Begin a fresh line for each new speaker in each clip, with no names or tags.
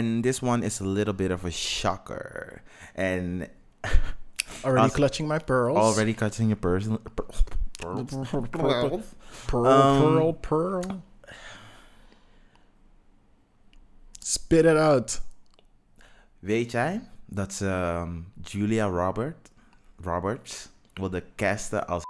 and this one is a little bit of a shocker. And
Already
Als-
clutching my pearls.
already cutting your person.
Pearl, pearl, pearl,
Um,
pearl, pearl. Spit it out.
Weet jij dat ze ehm, Julia Robert, Roberts wilde casten als.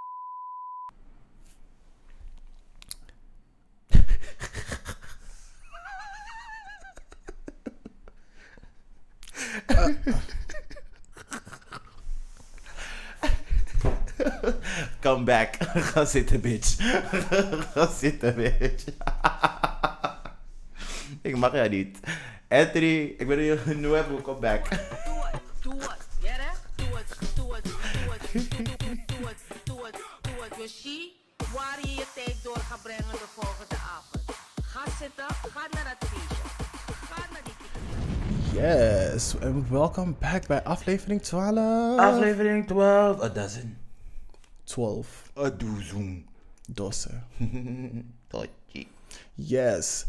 Come back. Ga zitten, bitch. Ga zitten, bitch. ik mag jou niet. Anthony, ik ben hier nu even come back.
Doe het, doe het. Ja, hè? Doe het, doe het, doe het, doe het, doe het, doe het, doe het. Zie waar je je tijd door gaat brengen de volgende avond. Ga zitten, ga naar dat feestje. Ga naar die
Yes, and welcome back bij aflevering 12.
Aflevering 12. A dozen.
12.
A dozen.
Dossen.
Totje.
Yes.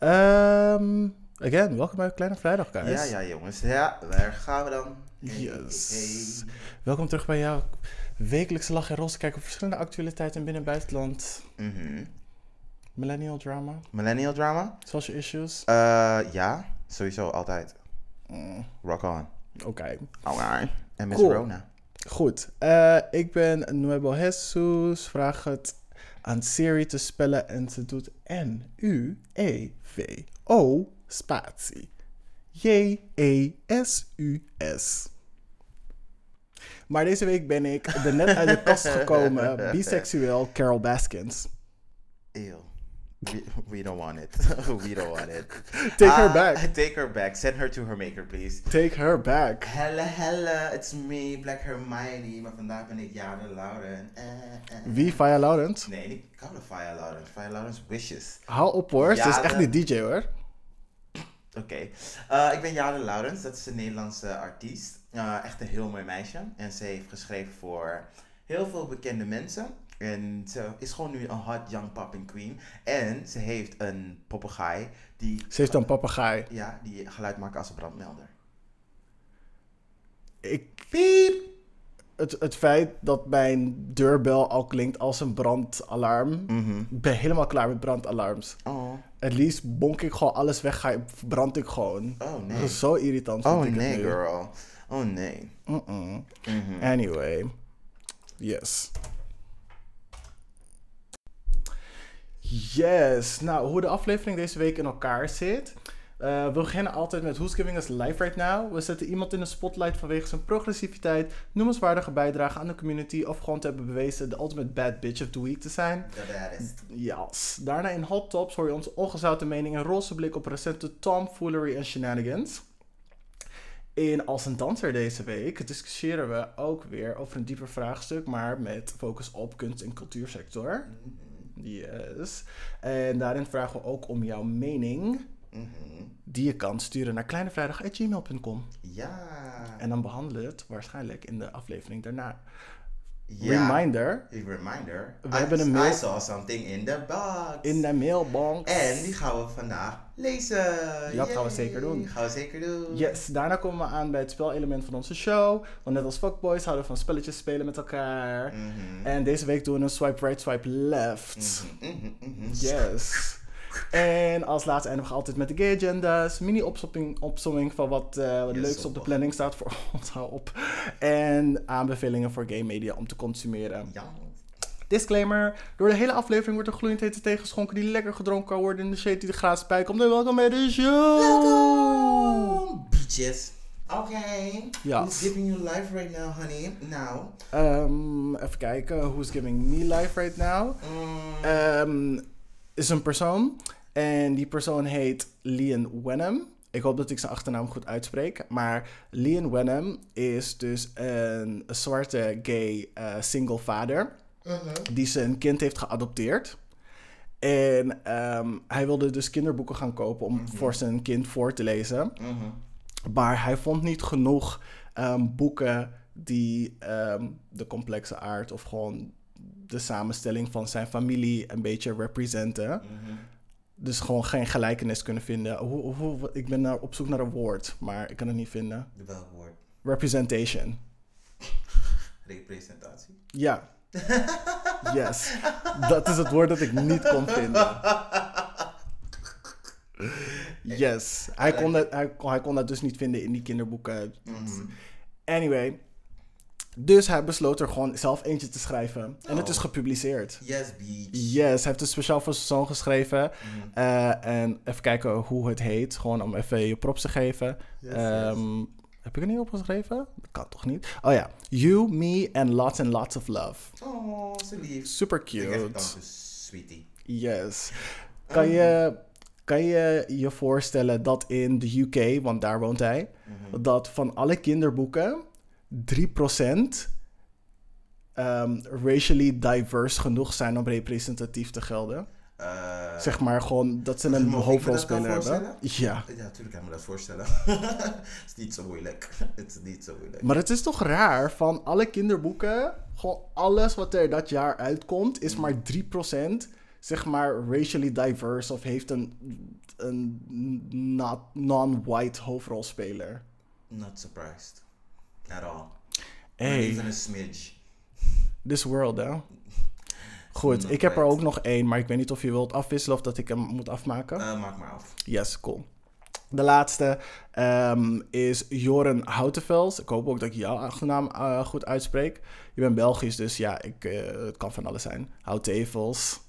Um, again, welkom bij Kleine Vrijdag, guys.
Ja, ja, jongens. Ja, daar gaan we dan.
Yes.
hey.
Welkom terug bij jouw wekelijkse lach en roze kijk op verschillende actualiteiten in binnen- en buitenland.
Mhm.
Millennial drama,
Millennial drama?
social issues.
Eh, ja, sowieso altijd.
Mm,
Rock on.
Oké.
Alright. En Miss
Cool.
Rona.
Goed, eh, ik ben Nuevo Jesus. Vraag het aan Siri te spellen en ze doet N-U-E-V-O spatie. J-E-S-U-S. Maar deze week ben ik er net uit de kast gekomen, biseksueel Carol Baskins.
Ew. We, we don't want it. we don't want it.
Take her
Ah,
back.
Take her back. Send her to her maker, please.
Take her back.
Hella, hella, it's me, Black Hermione. Maar vandaag ben ik Jade Lauren. Eh, eh.
Wie? Faya Laurent?
Nee, niet koude Fire Lawrence. Fire Lawrence Wishes.
Hou op hoor, ze is echt niet DJ hoor.
Oké. Eh, ik ben Jade Laurens. Dat is een Nederlandse artiest. Eh, echt een heel mooi meisje. En ze heeft geschreven voor heel veel bekende mensen. En ze is gewoon nu een hot young popping queen. En ze heeft een papegaai die,
Ze heeft een papegaai.
ja, die geluid maakt als een brandmelder.
Ik piep. Het, het feit dat mijn deurbel al klinkt als een brandalarm.
Mhm.
Ik ben helemaal klaar met brandalarms.
Oh.
Het liefst bonk ik gewoon alles weg, ga, brand ik gewoon.
Oh
Dat
nee.
is zo irritant.
Oh
ik
nee, girl. Oh nee.
Mm-mm.
Mhm.
Anyway. Yes. Yes. Nou, hoe de aflevering deze week in elkaar zit. Eh, we beginnen altijd met Who's Giving Us Life Right Now. We zetten iemand in de spotlight vanwege zijn progressiviteit, noemenswaardige bijdrage aan de community of gewoon te hebben bewezen de ultimate bad bitch of the week te zijn.
The baddest.
Yes. Daarna in Hot Tops hoor je onze ongezouten mening en roze blik op recente tomfoolery en shenanigans. In Als een Danser deze week discussiëren we ook weer over een dieper vraagstuk, maar met focus op kunst- en cultuursector. Yes. En daarin vragen we ook om jouw mening,
Mhm.
die je kan sturen naar kleinevrijdag.gmail.com.
Ja.
En dan behandelen we het waarschijnlijk in de aflevering daarna.
Ja.
Reminder,
reminder.
We
I,
hebben een
I
mail-
saw something in the box.
in de mailbox.
En die gaan we vandaag lezen.
Ja, dat gaan we zeker doen.
Gaan we zeker doen.
Yes, daarna komen we aan bij het spelelement van onze show. Want net als fuckboys houden we van spelletjes spelen met elkaar.
Mhm.
En deze week doen we een swipe right, swipe left.
Mhm, mhm.
Yes. En als laatste eindigen we altijd met de gay agendas. Mini opsomming, van wat,
Yes,
leuks op de planning staat voor ons. Hou op. En aanbevelingen voor gay media om te consumeren.
Ja.
Disclaimer. Door de hele aflevering wordt er gloeiend hete thee geschonken die lekker gedronken kan worden in de shade die de komt. En welkom bij de show.
Welkom, bitches. Oké.
Ja.
Who's giving you life right now, honey? Nou.
Ehm, even kijken. Who's giving me life right now?
mm,
Ehm, is een persoon. En die persoon heet Lian Wenham. Ik hoop dat ik zijn achternaam goed uitspreek. Maar Lian Wenham is dus een zwarte gay eh, single vader.
mhm.
Die zijn kind heeft geadopteerd. En ehm, hij wilde dus kinderboeken gaan kopen om voor zijn kind voor te lezen.
Mhm.
Maar hij vond niet genoeg ehm, boeken die ehm, de complexe aard of gewoon de samenstelling van zijn familie een beetje representen.
Mhm.
dus gewoon geen gelijkenis kunnen vinden. Hoe, hoe, ik ben naar, op zoek naar een woord, maar ik kan het niet vinden.
De welk woord?
Representation.
Representatie.
Ja. Yes. Dat is het woord dat ik niet kon vinden. Yes. Hij kon, dat, hij, kon- hij kon dat dus niet vinden in die kinderboeken.
Mhm.
Anyway. Dus hij besloot er gewoon zelf eentje te schrijven. En het is
Oh.
gepubliceerd.
Yes, beach.
Yes, hij heeft het speciaal voor zijn zoon geschreven.
Mhm.
Eh, en even kijken hoe het heet. Gewoon om even je props te geven.
Yes,
Ehm, Heb ik er niet opgeschreven? Dat kan toch niet? Oh ja. You, me and lots and lots of love.
Oh, zo lief.
Super cute.
tante sweetie.
Yes. Kan je, kan je je voorstellen dat in de UK, want daar woont hij,
Mhm.
dat van alle kinderboeken 3% ehm, racially diverse genoeg zijn om representatief te gelden?
Eh,
Zeg maar gewoon dat ze een hoofdrolspeler hebben. Ja.
Ja, natuurlijk kan ik me dat voorstellen. Het is niet zo moeilijk. Het is niet zo moeilijk.
Maar het is toch raar, van alle kinderboeken, gewoon alles wat er dat jaar uitkomt, is maar 3% zeg maar racially diverse of heeft een, een not- non-white hoofdrolspeler.
Not surprised. At all.
Hey.
Even een smidge.
This world, hè? Goed,
Not
ik heb er ook nog één, maar ik weet niet of je wilt afwisselen of dat ik hem moet afmaken.
Eh, maak maar af.
Yes, cool. De laatste ehm, is Joren Houtevels. Ik hoop ook dat ik jouw achternaam eh, goed uitspreek. Je bent Belgisch, dus ja, ik, eh, het kan van alles zijn. Houtevels.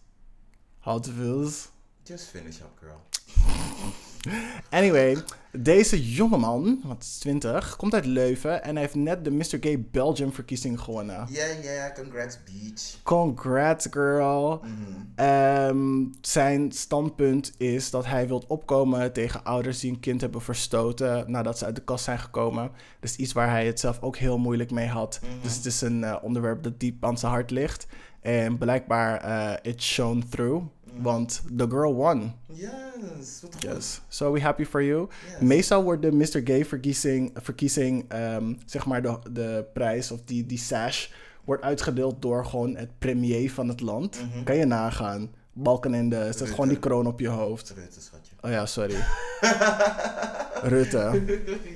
Houtevels.
Just finish up, girl.
Anyway, deze jongeman, wat is 20, komt uit Leuven en hij heeft net de Mr. Gay Belgium verkiezing gewonnen.
Yeah, yeah, congrats, beach.
Congrats, girl.
Mhm.
Ehm, zijn standpunt is dat hij wil opkomen tegen ouders die een kind hebben verstoten nadat ze uit de kast zijn gekomen. Is iets waar hij het zelf ook heel moeilijk mee had.
Mhm.
Dus het is een eh, onderwerp dat diep aan zijn hart ligt. En blijkbaar, eh it's shown through. Want the girl won.
Yes, wat goed.
Yes. So we happy for you.
Yes.
Meestal wordt de Mr. Gay verkiezing, verkiezing ehm, zeg maar de, de prijs of die, die sash, wordt uitgedeeld door gewoon het premier van het land.
Mhm.
Kan je nagaan. Balkenende, zet
Rutte.
gewoon die kroon op je hoofd.
Rutte, schatje.
Oh ja, sorry. Rutte.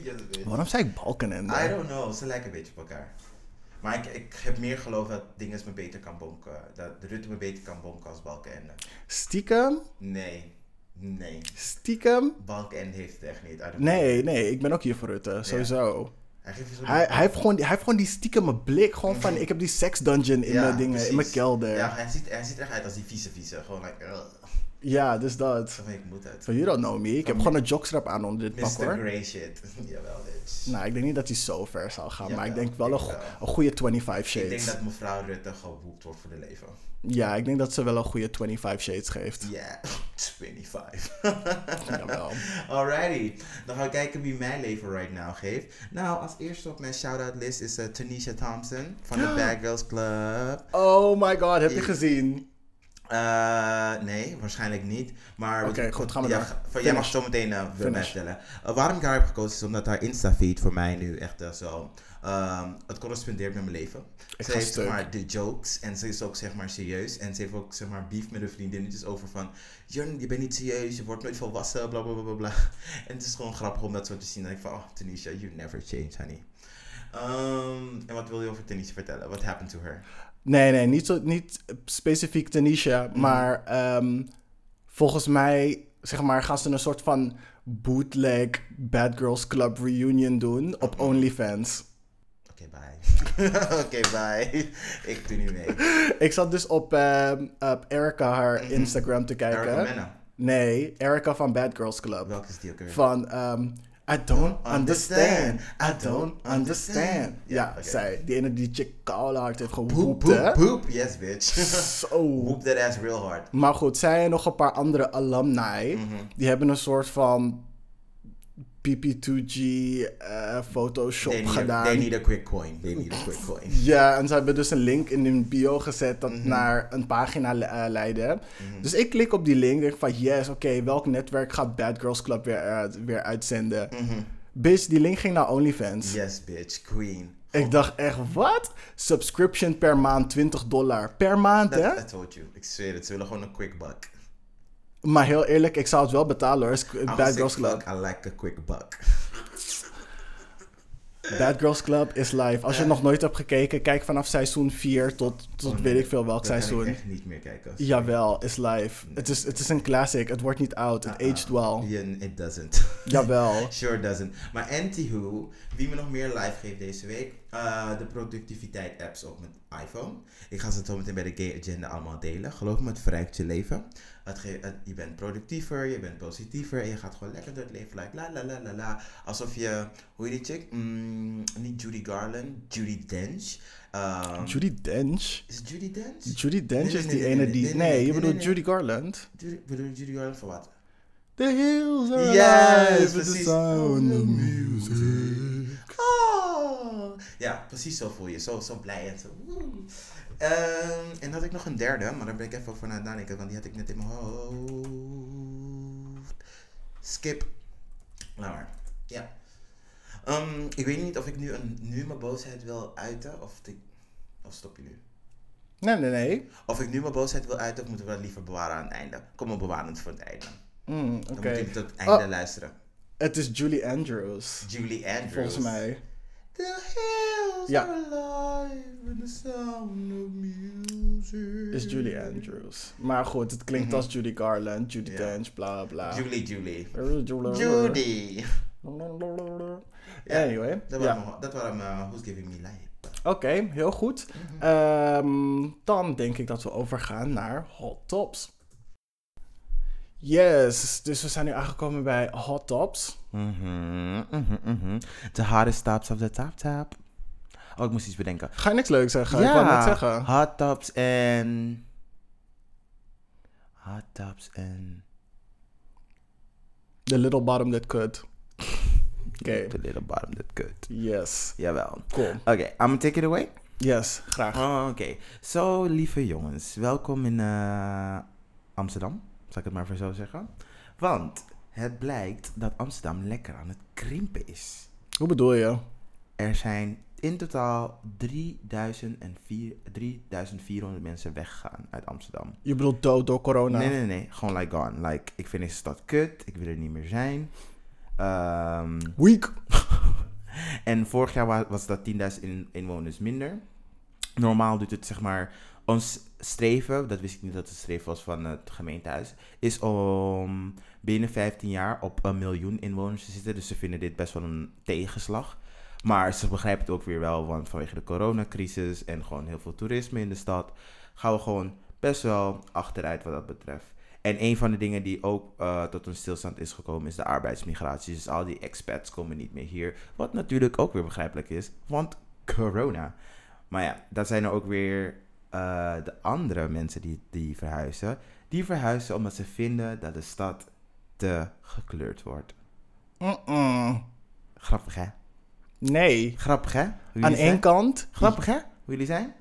yes.
Waarom zei ik Balkenende?
I don't know, ze lijken een beetje op elkaar. Maar ik, ik heb meer geloof dat Dinges me beter kan bonken. Dat Rutte me beter kan bonken als Balkenende.
Stiekem?
Nee, nee.
Stiekem?
Balkenende heeft het echt niet.
Nee, nee, ik ben ook hier voor Rutte, sowieso.
Hij,
Hij, hij, heeft gewoon, hij heeft gewoon die stiekeme blik, gewoon van ik heb die sex dungeon in
Ja,
mijn dingen, in mijn kelder.
Ja, hij ziet, hij ziet er echt uit als die vieze vieze. Gewoon like, ugh.
dus dat.
Ik moet het.
You don't know me. Ik heb gewoon een jockstrap aan onder dit pak
Mr.
hoor.
Grey shit. Jawel, bitch.
Nou, ik denk niet dat hij zo ver zal gaan, maar ik denk wel een, go- goede 25
ik denk
shades.
dat mevrouw Rutte gewoept wordt voor de leven.
Ja, ik denk dat ze wel een goede 25 shades geeft.
Ja, 25.
Jawel.
Alrighty, dan gaan we kijken wie mijn leven right now geeft. Nou, als eerste op mijn shout-out list is eh, Tanisha Thompson van de Bad Girls Club.
Oh my god, heb je gezien?
Eh, nee, waarschijnlijk niet. Maar
Oké, goed, gaan we
ja, ga- Jij mag zo meteen uh, mij
Finish.
vertellen. Eh, waarom ik haar heb gekozen is omdat haar Insta-feed voor mij nu echt eh, zo... ehm, het correspondeert met mijn leven.
Ik
ze heeft
stuk.
zeg maar de jokes en ze is ook zeg maar serieus. En ze heeft ook zeg maar beef met haar vriendinnetjes over van... Jurn, je bent niet serieus, je wordt nooit volwassen, bla bla bla bla bla. En het is gewoon grappig om dat zo te zien. Denk ik van, oh Tanisha, you never change, honey. Ehm, en wat wil je over Tanisha vertellen? What happened to her?
Nee, nee, niet, zo, niet specifiek Tanisha,
Mhm.
maar ehm, volgens mij, zeg maar, gaan ze een soort van bootleg Bad Girls Club reunion doen op
Mhm.
OnlyFans.
Oké, bye. Oké, bye. ik doe niet mee.
Ik zat dus op, ehm, op Erica haar
Mhm.
Instagram te kijken.
Erica Mena.
Nee, Erica van Bad Girls Club.
Welke is die ook weer?
Van, I don't understand, I don't
understand.
Ja,
oké.
zij, die ene die chick koude hard heeft gewoept, hè?
poep, poep. Yes, bitch.
Zo.
Whoop that ass real hard.
Maar goed, zij en nog een paar andere alumni,
Mhm.
die hebben een soort van PP2G eh, Photoshop
They need, a,
gedaan.
they need a quick coin. They need a quick coin.
Ja, en ze hebben dus een link in hun bio gezet dat
Mhm.
naar een pagina eh, leidde. Dus ik klik op die link, denk van yes, oké, welk netwerk gaat Bad Girls Club weer, eh, weer uitzenden?
Mhm.
Bitch, die link ging naar OnlyFans.
Yes, bitch. Queen.
Ik dacht echt, wat? Subscription per maand 20 dollar. Per maand, hè?
I told you. Ik zweer het. Ze willen gewoon een quick buck.
Maar heel eerlijk, ik zou het wel betalen hoor. Bad Girls Club.
I like a quick buck.
Bad Girls Club is live. Als je nog nooit hebt gekeken, kijk vanaf seizoen 4 tot, tot
Oh, nee.
weet ik veel welk
Dat
seizoen.
ik echt niet meer kijken.
Jawel, is live. Het is, het is een classic. Het wordt niet oud. Het
Uh-uh.
aged well.
Yeah, it doesn't.
Jawel.
Sure doesn't. Maar anywho, wie me nog meer live geeft deze week, eh, de productiviteit apps op mijn iPhone. Ik ga ze zo meteen bij de Gay Agenda allemaal delen. Geloof me, het verrijkt je leven. Het ge- het- je bent productiever, je bent positiever en je gaat gewoon lekker door het leven. Like la la la la la. Alsof je, hoe heet die chick? Mm, niet Judy Garland, Judy Dench. Ehm,
Judy Dench?
Is het Judy Dench?
Judy Dench
Nee,
is
nee,
die
nee,
ene
nee,
die...
nee,
je bedoelt Judy Garland?
Judy, bedoel je Judy Garland voor wat?
The hills are
Yes,
alive with the sound of
Oh,
music.
Oh. Ja, precies zo voel je. Zo, zo blij en zo. woe. Ehm, en had ik nog een derde, maar daar ben ik even over na nadenken, want die had ik net in mijn hoofd. Skip. Nou maar, ja. Ehm, ik weet niet of ik nu, een, nu mijn boosheid wil uiten, of, ik, of stop je nu?
Nee, nee, nee.
Of ik nu mijn boosheid wil uiten, of moeten we dat liever bewaren aan het einde? Kom maar bewaren het voor het einde.
Mm, Oké.
Dan moet ik tot het einde
Oh.
luisteren.
Het is Julie Andrews.
Julie Andrews.
Volgens mij.
The hills
Ja.
are alive with the sound of music.
Is Julie Andrews. Maar goed, het klinkt
Mhm.
als Judy Garland, Judy
Ja.
Dench, bla bla.
Julie, Julie.
Judy. Anyway.
Dat
ja.
waren, mijn- dat waren mijn Who's Giving Me Life.
Oké, heel goed. Ehm, dan denk ik dat we overgaan naar Hot Tops. Yes, dus we zijn nu aangekomen bij Hot Tops.
Mhm, mhm, mhm. The hottest tops of the top top. Oh, ik moest iets bedenken.
Ga je niks leuks zeggen? Ik wou net zeggen.
hot tops en... Hot tops en...
The little bottom that could. Oké,
The little bottom that could.
yes.
Jawel.
Cool.
Oké, I'm gonna take it away.
Yes, graag.
Oh, Oké, zo lieve jongens, welkom in eh, Amsterdam, zal ik het maar voor zo zeggen. Want het blijkt dat Amsterdam lekker aan het krimpen is.
Hoe bedoel je?
Er zijn in totaal 3004 3400 mensen weggegaan uit Amsterdam.
Je bedoelt dood door corona?
Nee, nee, nee, gewoon like gone. Like, ik vind deze stad kut, ik wil er niet meer zijn. Ehm,
Weak.
En vorig jaar wa- was dat 10.000 in- inwoners minder. Normaal doet het zeg maar. Ons streven, dat wist ik niet dat het streven was van het gemeentehuis, is om binnen 15 jaar op een miljoen inwoners te zitten. Dus ze vinden dit best wel een tegenslag. Maar ze begrijpen het ook weer wel, want vanwege de coronacrisis en gewoon heel veel toerisme in de stad, gaan we gewoon best wel achteruit wat dat betreft. En een van de dingen die ook eh, tot een stilstand is gekomen, is de arbeidsmigratie. Dus al die expats komen niet meer hier. Wat natuurlijk ook weer begrijpelijk is, want corona. Maar ja, dat zijn er ook weer eh, de andere mensen die, die verhuizen. Die verhuizen omdat ze vinden dat de stad te gekleurd wordt. Grappig hè?
Nee.
Grappig hè? Hoe
Aan één kant,
Grappig hè? Hoe jullie zijn?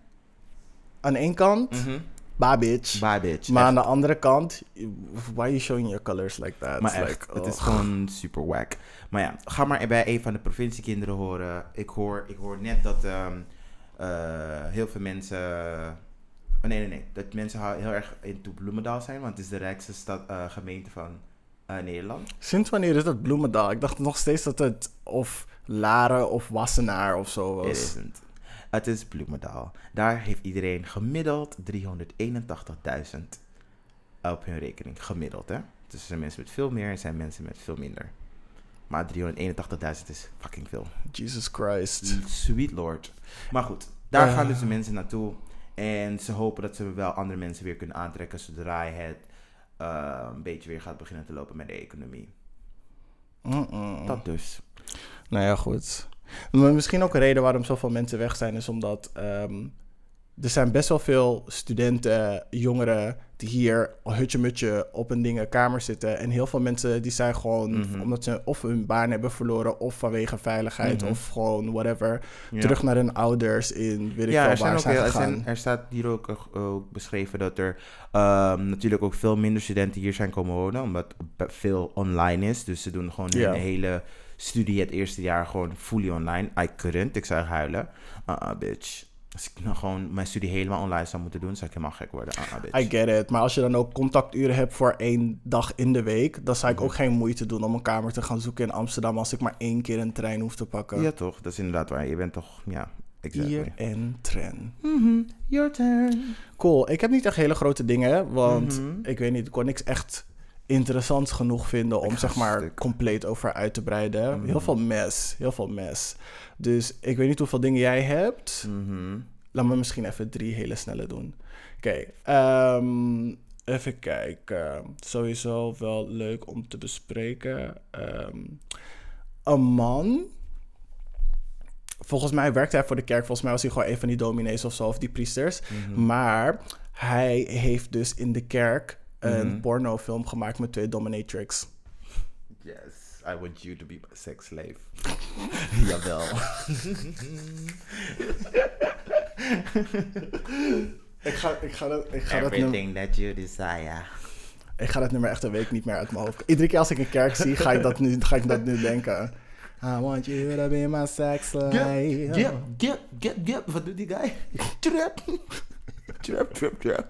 aan één kant, bah bitch.
Bye bitch.
Maar aan de andere kant, why are you showing your colors like that?
Maar
It's
echt,
like,
het is
oh.
gewoon super wack. Maar ja, ga maar bij een van de provinciekinderen horen. Ik hoor, ik hoor net dat ehm, eh, heel veel mensen... Oh, nee, nee, nee. Dat mensen heel erg into Bloemendaal zijn. Want het is de rijkste stad, eh, gemeente van eh, Nederland.
Sinds wanneer is dat Bloemendaal? Ik dacht nog steeds dat het of Laren of Wassenaar of zo
Het
was.
is het. Het is Bloemendaal. Daar heeft iedereen gemiddeld 381.000 op hun rekening. Gemiddeld, hè? Dus er zijn mensen met veel meer en er zijn mensen met veel minder. Maar 381.000 is fucking veel.
Jesus Christ.
Sweet Lord. Maar goed, daar
Eh.
gaan dus de mensen naartoe. En ze hopen dat ze wel andere mensen weer kunnen aantrekken zodra het eh, een beetje weer gaat beginnen te lopen met de economie. Dat dus.
Nou ja, goed. Maar misschien ook een reden waarom zoveel mensen weg zijn, is omdat ehm, er zijn best wel veel studenten, jongeren, die hier hutje-mutje op een dingen kamer zitten. En heel veel mensen die zijn gewoon,
Mhm.
omdat ze of hun baan hebben verloren, of vanwege veiligheid,
Mhm.
of gewoon whatever,
Ja.
terug naar hun ouders in, weet ik
ja,
wel,
er, zijn
waar zijn
heel- er, zijn, er staat hier ook, eh, ook beschreven dat er ehm, natuurlijk ook veel minder studenten hier zijn komen wonen, omdat veel online is. Dus ze doen gewoon hun hele studie het eerste jaar gewoon fully online. I couldn't, ik zou huilen. Uh bitch. Als ik nou gewoon mijn studie helemaal online zou moeten doen, zou ik helemaal gek worden. Ah, ah.
I get it. Maar als je dan ook contacturen hebt voor één dag in de week, dan zou ik
Mhm.
ook geen moeite doen om een kamer te gaan zoeken in Amsterdam als ik maar één keer een trein hoef te pakken.
Ja, toch? Dat is inderdaad waar. Je bent toch, ja, exactly.
Hier en tren.
Mhm, Your turn.
Cool. Ik heb niet echt hele grote dingen, want
Mhm.
ik weet niet, ik kon niks echt interessants genoeg vinden om zeg maar
stuk.
compleet over uit te breiden.
Mhm.
Heel veel mes, heel veel mes. Dus ik weet niet hoeveel dingen jij hebt.
Mhm.
Laat me misschien even drie hele snelle doen. Oké, ehm, even kijken. Sowieso wel leuk om te bespreken. Ehm, een man. Volgens mij werkte hij voor de kerk. Volgens mij was hij gewoon een van die dominees of zo, of die priesters.
Mhm.
Maar hij heeft dus in de kerk een
Mhm.
pornofilm gemaakt met twee dominatrix.
Yes, I want you to be my sex slave. Jawel.
Ik ga, ik ga, dat, ik ga dat nummer...
Everything that you desire.
Ik ga dat nummer echt een week niet meer uit mijn hoofd. Iedere keer als ik een kerk zie, ga ik dat nu, ga ik dat nu denken. I want you to be my sex slave.
Get, get, get, get. Wat doet die guy? Trap. Trap, trap, trap.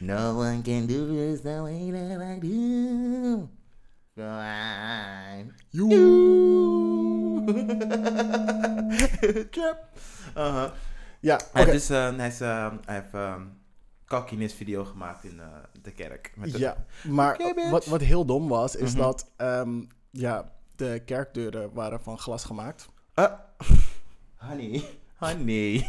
No one can do this the way that I do. Go on. Trap. Uh-huh.
Ja,
Hij, heeft dus, eh, hij, is, eh, hij heeft um, cockiness video gemaakt in eh, de kerk. Met de-
Ja, maar
bitch.
wat, wat heel dom was, is
Mhm.
dat ehm, ja, de kerkdeuren waren van glas gemaakt.
Uh, honey. Honey.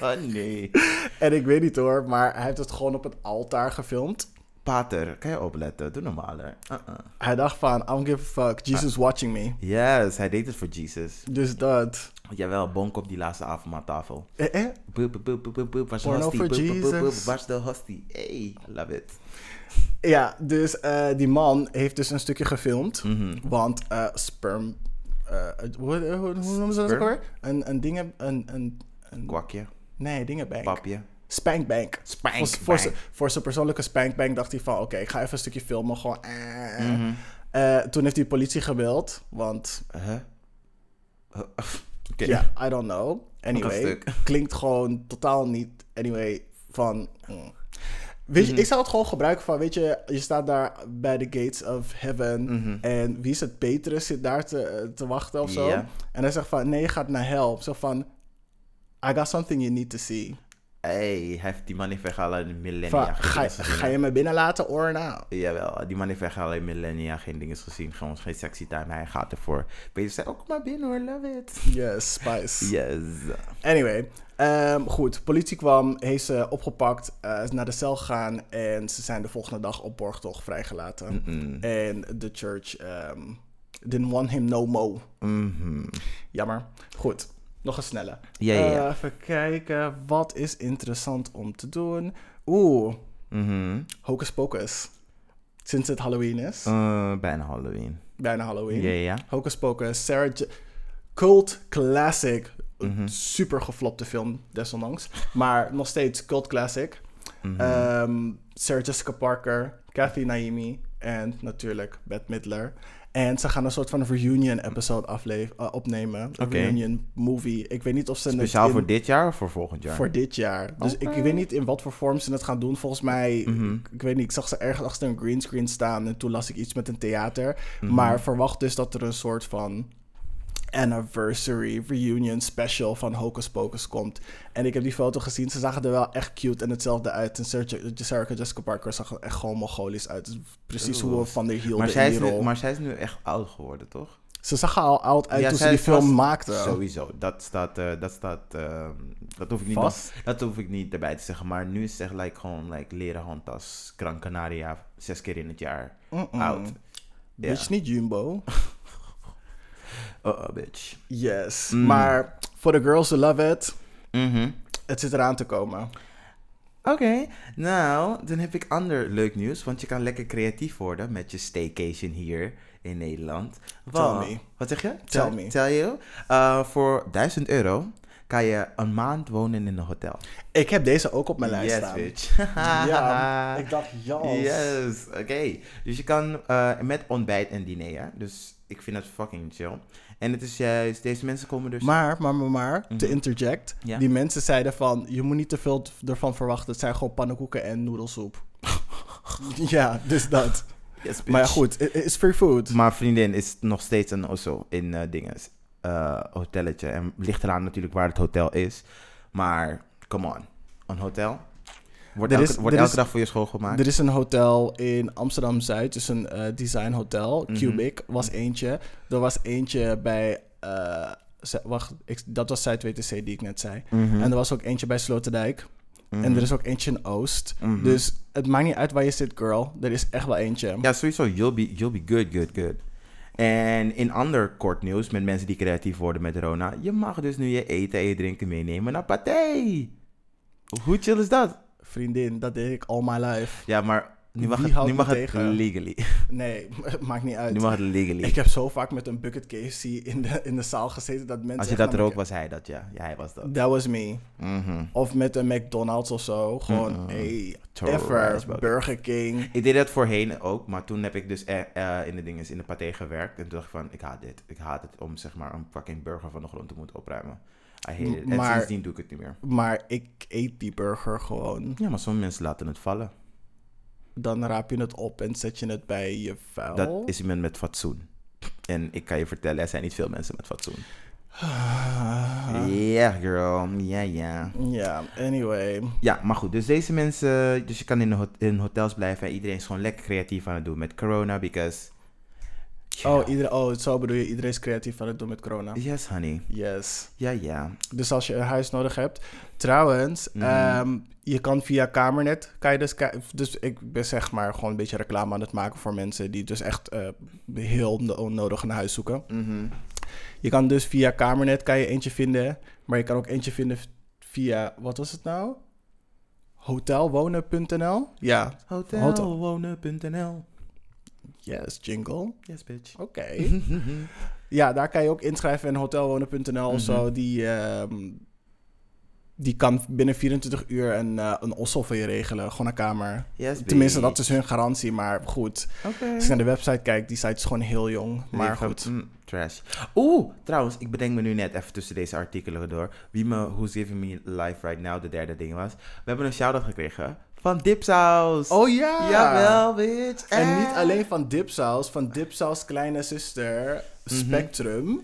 honey.
En ik weet niet hoor, maar hij heeft het gewoon op het altaar gefilmd.
Pater, kan je opletten? Doe normaal. hè. Uh-uh.
Hij dacht van, I don't give a fuck, Jesus watching me.
Yes, hij deed het voor Jesus.
Dus dat.
Jawel, bonk op die laatste avondmaaltafel.
Eh, eh?
De hostie? boep, boep.
Jesus.
Waar is de hostie? Hey, I love it.
Ja, dus eh, die man heeft dus een stukje gefilmd.
Mhm.
Want eh, sperm... eh, hoe, hoe, hoe noemen ze dat ook alweer? Een, een dingen... Een, een, een,
Kwakje,
nee, dingenbank.
papje.
Spankbank.
Spankbank.
Voor, voor, zijn- voor zijn persoonlijke spankbank dacht hij van... Oké, ik ga even een stukje filmen. Gewoon... eh.
Mhm.
Eh, toen heeft hij de politie gebeld. Want...
Huh? Uh.
Ja, I don't know. Anyway, klinkt gewoon totaal niet. Anyway, van. mm. Weet je,
Mhm.
ik zou het gewoon gebruiken van, weet je, je staat daar bij de gates of heaven.
Mhm.
En wie is het? Petrus zit daar te, te wachten of zo. En hij zegt van, nee, je gaat naar hel. Zo van, I got something you need to see.
Hey, hij heeft die man heeft in millennia. Geen
ga,
gezien,
ga je me binnen laten or nou?
Jawel, die man heeft weggehaald in millennia. Geen dingen gezien. Gewoon geen sexy time. Hij gaat ervoor. Peter zei ook maar binnen hoor, love it.
Yes, spice.
Yes.
Anyway, ehm, goed. Politie kwam, heeft ze opgepakt, is naar de cel gegaan en ze zijn de volgende dag op borgtocht vrijgelaten. En de church ehm, didn't want him no more.
Mhm.
Jammer. Goed, nog een snelle.
Ja, ja, ja.
Eh, even kijken, wat is interessant om te doen? Oeh,
Mhm.
Hocus Pocus. Sinds het Halloween is,
Eh, bijna Halloween.
bijna Halloween.
Ja, ja.
Hocus Pocus, Sarah J- Cult Classic.
Mhm.
Super geflopte film, desondanks. Maar nog steeds cult classic. Ehm, Sarah Jessica Parker, Kathy Naimi en natuurlijk Bette Midler. En ze gaan een soort van reunion episode afleef- eh, opnemen. Een reunion movie. Ik weet niet of ze
Speciaal
in-
voor dit jaar of voor volgend jaar?
voor dit jaar. Dus ik, weet niet in wat voor vorm ze het gaan doen. Volgens mij,
Mhm.
ik, ik weet niet, ik zag ze ergens achter een greenscreen staan en toen las ik iets met een theater.
Mhm.
Maar verwacht dus dat er een soort van anniversary reunion special van Hocus Pocus komt. En ik heb die foto gezien. Ze zagen er wel echt cute en hetzelfde uit. En Sarah, Jessica Parker zag er echt gewoon mongolisch uit. Precies hoe we van der hielden
maar, zij is nu, maar zij is nu echt oud geworden, toch?
Ze zag er al oud uit
Ja,
toen ze die film maakte.
Sowieso. Dat staat, eh, dat staat, eh, dat hoef ik niet
Vast?
Dat hoef ik niet erbij te zeggen. Maar nu is het echt like, gewoon like, leren handtas, Gran Canaria, zes keer in het jaar. Oud. Ja.
Bitch, niet Jumbo.
Oh, oh, bitch.
Yes.
Mm.
Maar voor de girls who love it,
Mhm.
het zit eraan te komen.
Oké, nou, dan heb ik ander leuk nieuws. Want je kan lekker creatief worden met je staycation hier in Nederland.
Tell me.
Wat zeg je?
Tell me.
Tell you. Uh, voor 1000 euro kan je een maand wonen in een hotel.
Ik heb deze ook op mijn lijst
yes,
staan.
bitch.
Ja, ik dacht, yes.
Yes, oké. Dus je kan eh, met ontbijt en diner, hè? Dus ik vind het fucking chill. En het is juist, deze mensen komen dus...
Maar, maar, maar, maar, te
Mhm.
interject.
Ja.
Die mensen zeiden van, je moet niet te veel ervan verwachten. Het zijn gewoon pannenkoeken en noedelsoep. ja, dus dat.
Yes,
Maar ja, goed, het is free food.
Maar vriendin is nog steeds een osso in eh dinges. eh hotelletje. En ligt eraan natuurlijk waar het hotel is. Maar, come on. Een hotel? Wordt,
Er
elke,
is-
wordt elke
is-
dag voor je schoongemaakt?
Er is een hotel in Amsterdam-Zuid, dus een eh design hotel.
Mhm.
Cubic was eentje. Er was eentje bij, eh, wacht, ik, dat was Zuid-WTC die ik net zei.
Mhm.
En er was ook eentje bij Sloterdijk.
Mhm.
En er is ook eentje in Oost.
Mhm.
Dus het maakt niet uit waar je zit, girl. Er is echt wel eentje.
Ja, sowieso. You'll be, you'll be good, good, good. En in ander kort nieuws, met mensen die creatief worden met Rona. Je mag dus nu je eten en je drinken meenemen naar Pathé. Hoe chill is dat?
Vriendin, dat deed ik all my life.
Ja, maar nu mag
Wie
het, nu mag het legally.
Nee, maakt niet uit.
Nu mag het legally.
Ik heb zo vaak met een bucket KFC in de, in de zaal gezeten dat mensen...
Als je dat er ook was, hij dat, ja. Ja, hij was dat.
That was me.
Mhm.
Of met een McDonald's of zo. Gewoon, hey, ever. Burger King.
Ik deed dat voorheen ook, maar toen heb ik dus eh, eh, in de dingen in de paté gewerkt. En toen dacht ik van, ik haat dit. Ik haat het om zeg maar een fucking burger van de grond te moeten opruimen. I hate it. En
Maar-
sindsdien doe ik het niet meer.
Maar ik eet die burger gewoon.
Ja, maar sommige mensen laten het vallen.
Dan raap je het op en zet je het bij je vuil.
Dat is iemand met fatsoen. En ik kan je vertellen, er zijn niet veel mensen met fatsoen. Ja, girl. Ja, ja.
Ja, anyway.
Ja, maar goed. Dus deze mensen... Dus je kan in, hot- in hotels blijven. En iedereen is gewoon lekker creatief aan het doen met corona. Because...
Oh, ieder, oh, zo bedoel je, iedereen is creatief aan het doen met corona.
Yes, honey.
Yes.
Ja, ja.
Dus als je een huis nodig hebt. Trouwens,
Mhm.
ehm, je kan via Kamernet, kan je dus, dus ik ben zeg maar gewoon een beetje reclame aan het maken voor mensen die dus echt eh, heel no- onnodig een huis zoeken.
Mhm.
Je kan dus via Kamernet kan je eentje vinden, maar je kan ook eentje vinden via, wat was het nou? Hotelwonen.nl? Ja,
Hotelwonen.nl
yes, jingle.
Yes, bitch.
Oké. Ja, daar kan je ook inschrijven in hotelwonen.nl of zo.
Mhm.
Die, ehm, die kan binnen 24 uur een, eh, een ossel voor je regelen. Gewoon een kamer.
Yes,
Tenminste, dat is hun garantie. Maar goed,
Oké.
als je naar de website kijkt, die site is gewoon heel jong. Maar goed.
mm, trash. Oeh, trouwens, ik bedenk me nu net even tussen deze artikelen door. Wie me Who's Giving Me Life Right Now de derde ding was. We hebben een shout-out gekregen van Dipsaus.
Oh ja!
Jawel, bitch.
En
Eh.
niet alleen van Dipsaus, van Dipsaus kleine zuster
Mhm.
Spectrum.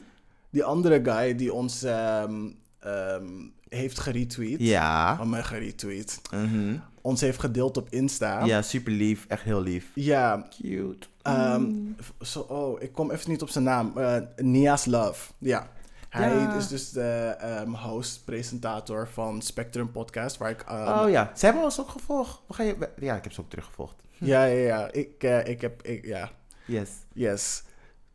Die andere guy die ons ehm, ehm, heeft geretweet.
Ja.
Oh, mijn geretweet.
Mhm.
Ons heeft gedeeld op Insta.
Ja, super lief. Echt heel lief.
Ja,
Cute.
Ehm,
Mm.
v- zo, oh, ik kom even niet op zijn naam. Eh Nia's Love. Ja. Hij is dus de ehm, host, presentator van Spectrum Podcast. Waar ik. ehm,
oh ja, ze hebben ons ook gevolgd. Ga je... Ja, ik heb ze ook teruggevolgd.
Ja, ja, ja. Ik, eh, ik heb. Ik, ja.
Yes.
Yes.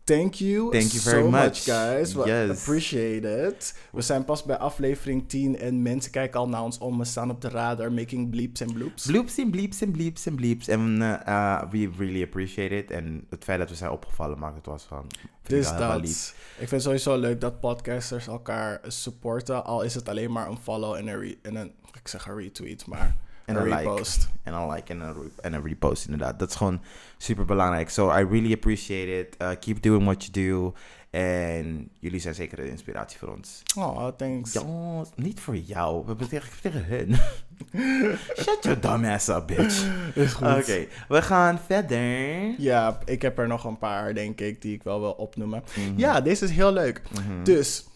Thank you.
Thank you
so
very
much,
much.
guys. We
Yes.
appreciate it. We zijn pas bij aflevering 10 en mensen kijken al naar ons om. We staan op de radar, making bleeps en bloops.
Bloops en bleeps en bleeps en bleeps. En eh, uh, we really appreciate it. En het feit dat we zijn opgevallen maakt het was van...
Dus dat.
lief.
Ik vind het sowieso leuk dat podcasters elkaar supporten. Al is het alleen maar een follow en een, en een ik zeg een retweet, maar
En
een
een like.
repost.
En een like en een, re- en een repost inderdaad. Dat is gewoon super belangrijk. So I really appreciate it. Uh, keep doing what you do. En jullie zijn zeker een inspiratie voor ons.
Oh, thanks.
Ja, niet voor jou. We hebben tegen, tegen hun. Shut your dumb ass up, bitch.
Is goed.
Oké, we gaan verder.
Ja, ik heb er nog een paar, denk ik, die ik wel wil opnoemen.
Mhm.
Ja, deze is heel leuk.
Mhm.
Dus,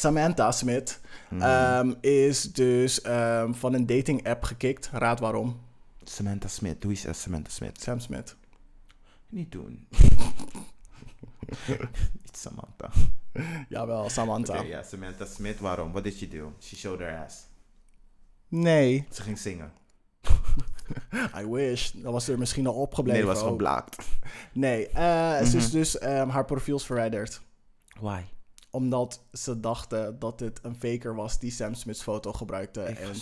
Samantha Smith
Mhm.
ehm, is dus ehm, van een dating app gekikt. Raad waarom?
Samantha Smith. Doe eens als Samantha Smith.
Sam Smith.
Niet doen. Niet Samantha.
Jawel, Samantha.
Oké, ja, Samantha Smith. Waarom? What did she do? She showed her ass.
Nee,
Ze ging zingen.
I wish. Dan was er misschien al opgebleven.
Nee, dat was gewoon
ook.
blaakt.
Nee, eh, ze is
Mhm.
dus ehm, haar profiel is verwijderd.
Why?
Omdat ze dachten dat dit een faker was die Sam Smith's foto gebruikte.
Ik
En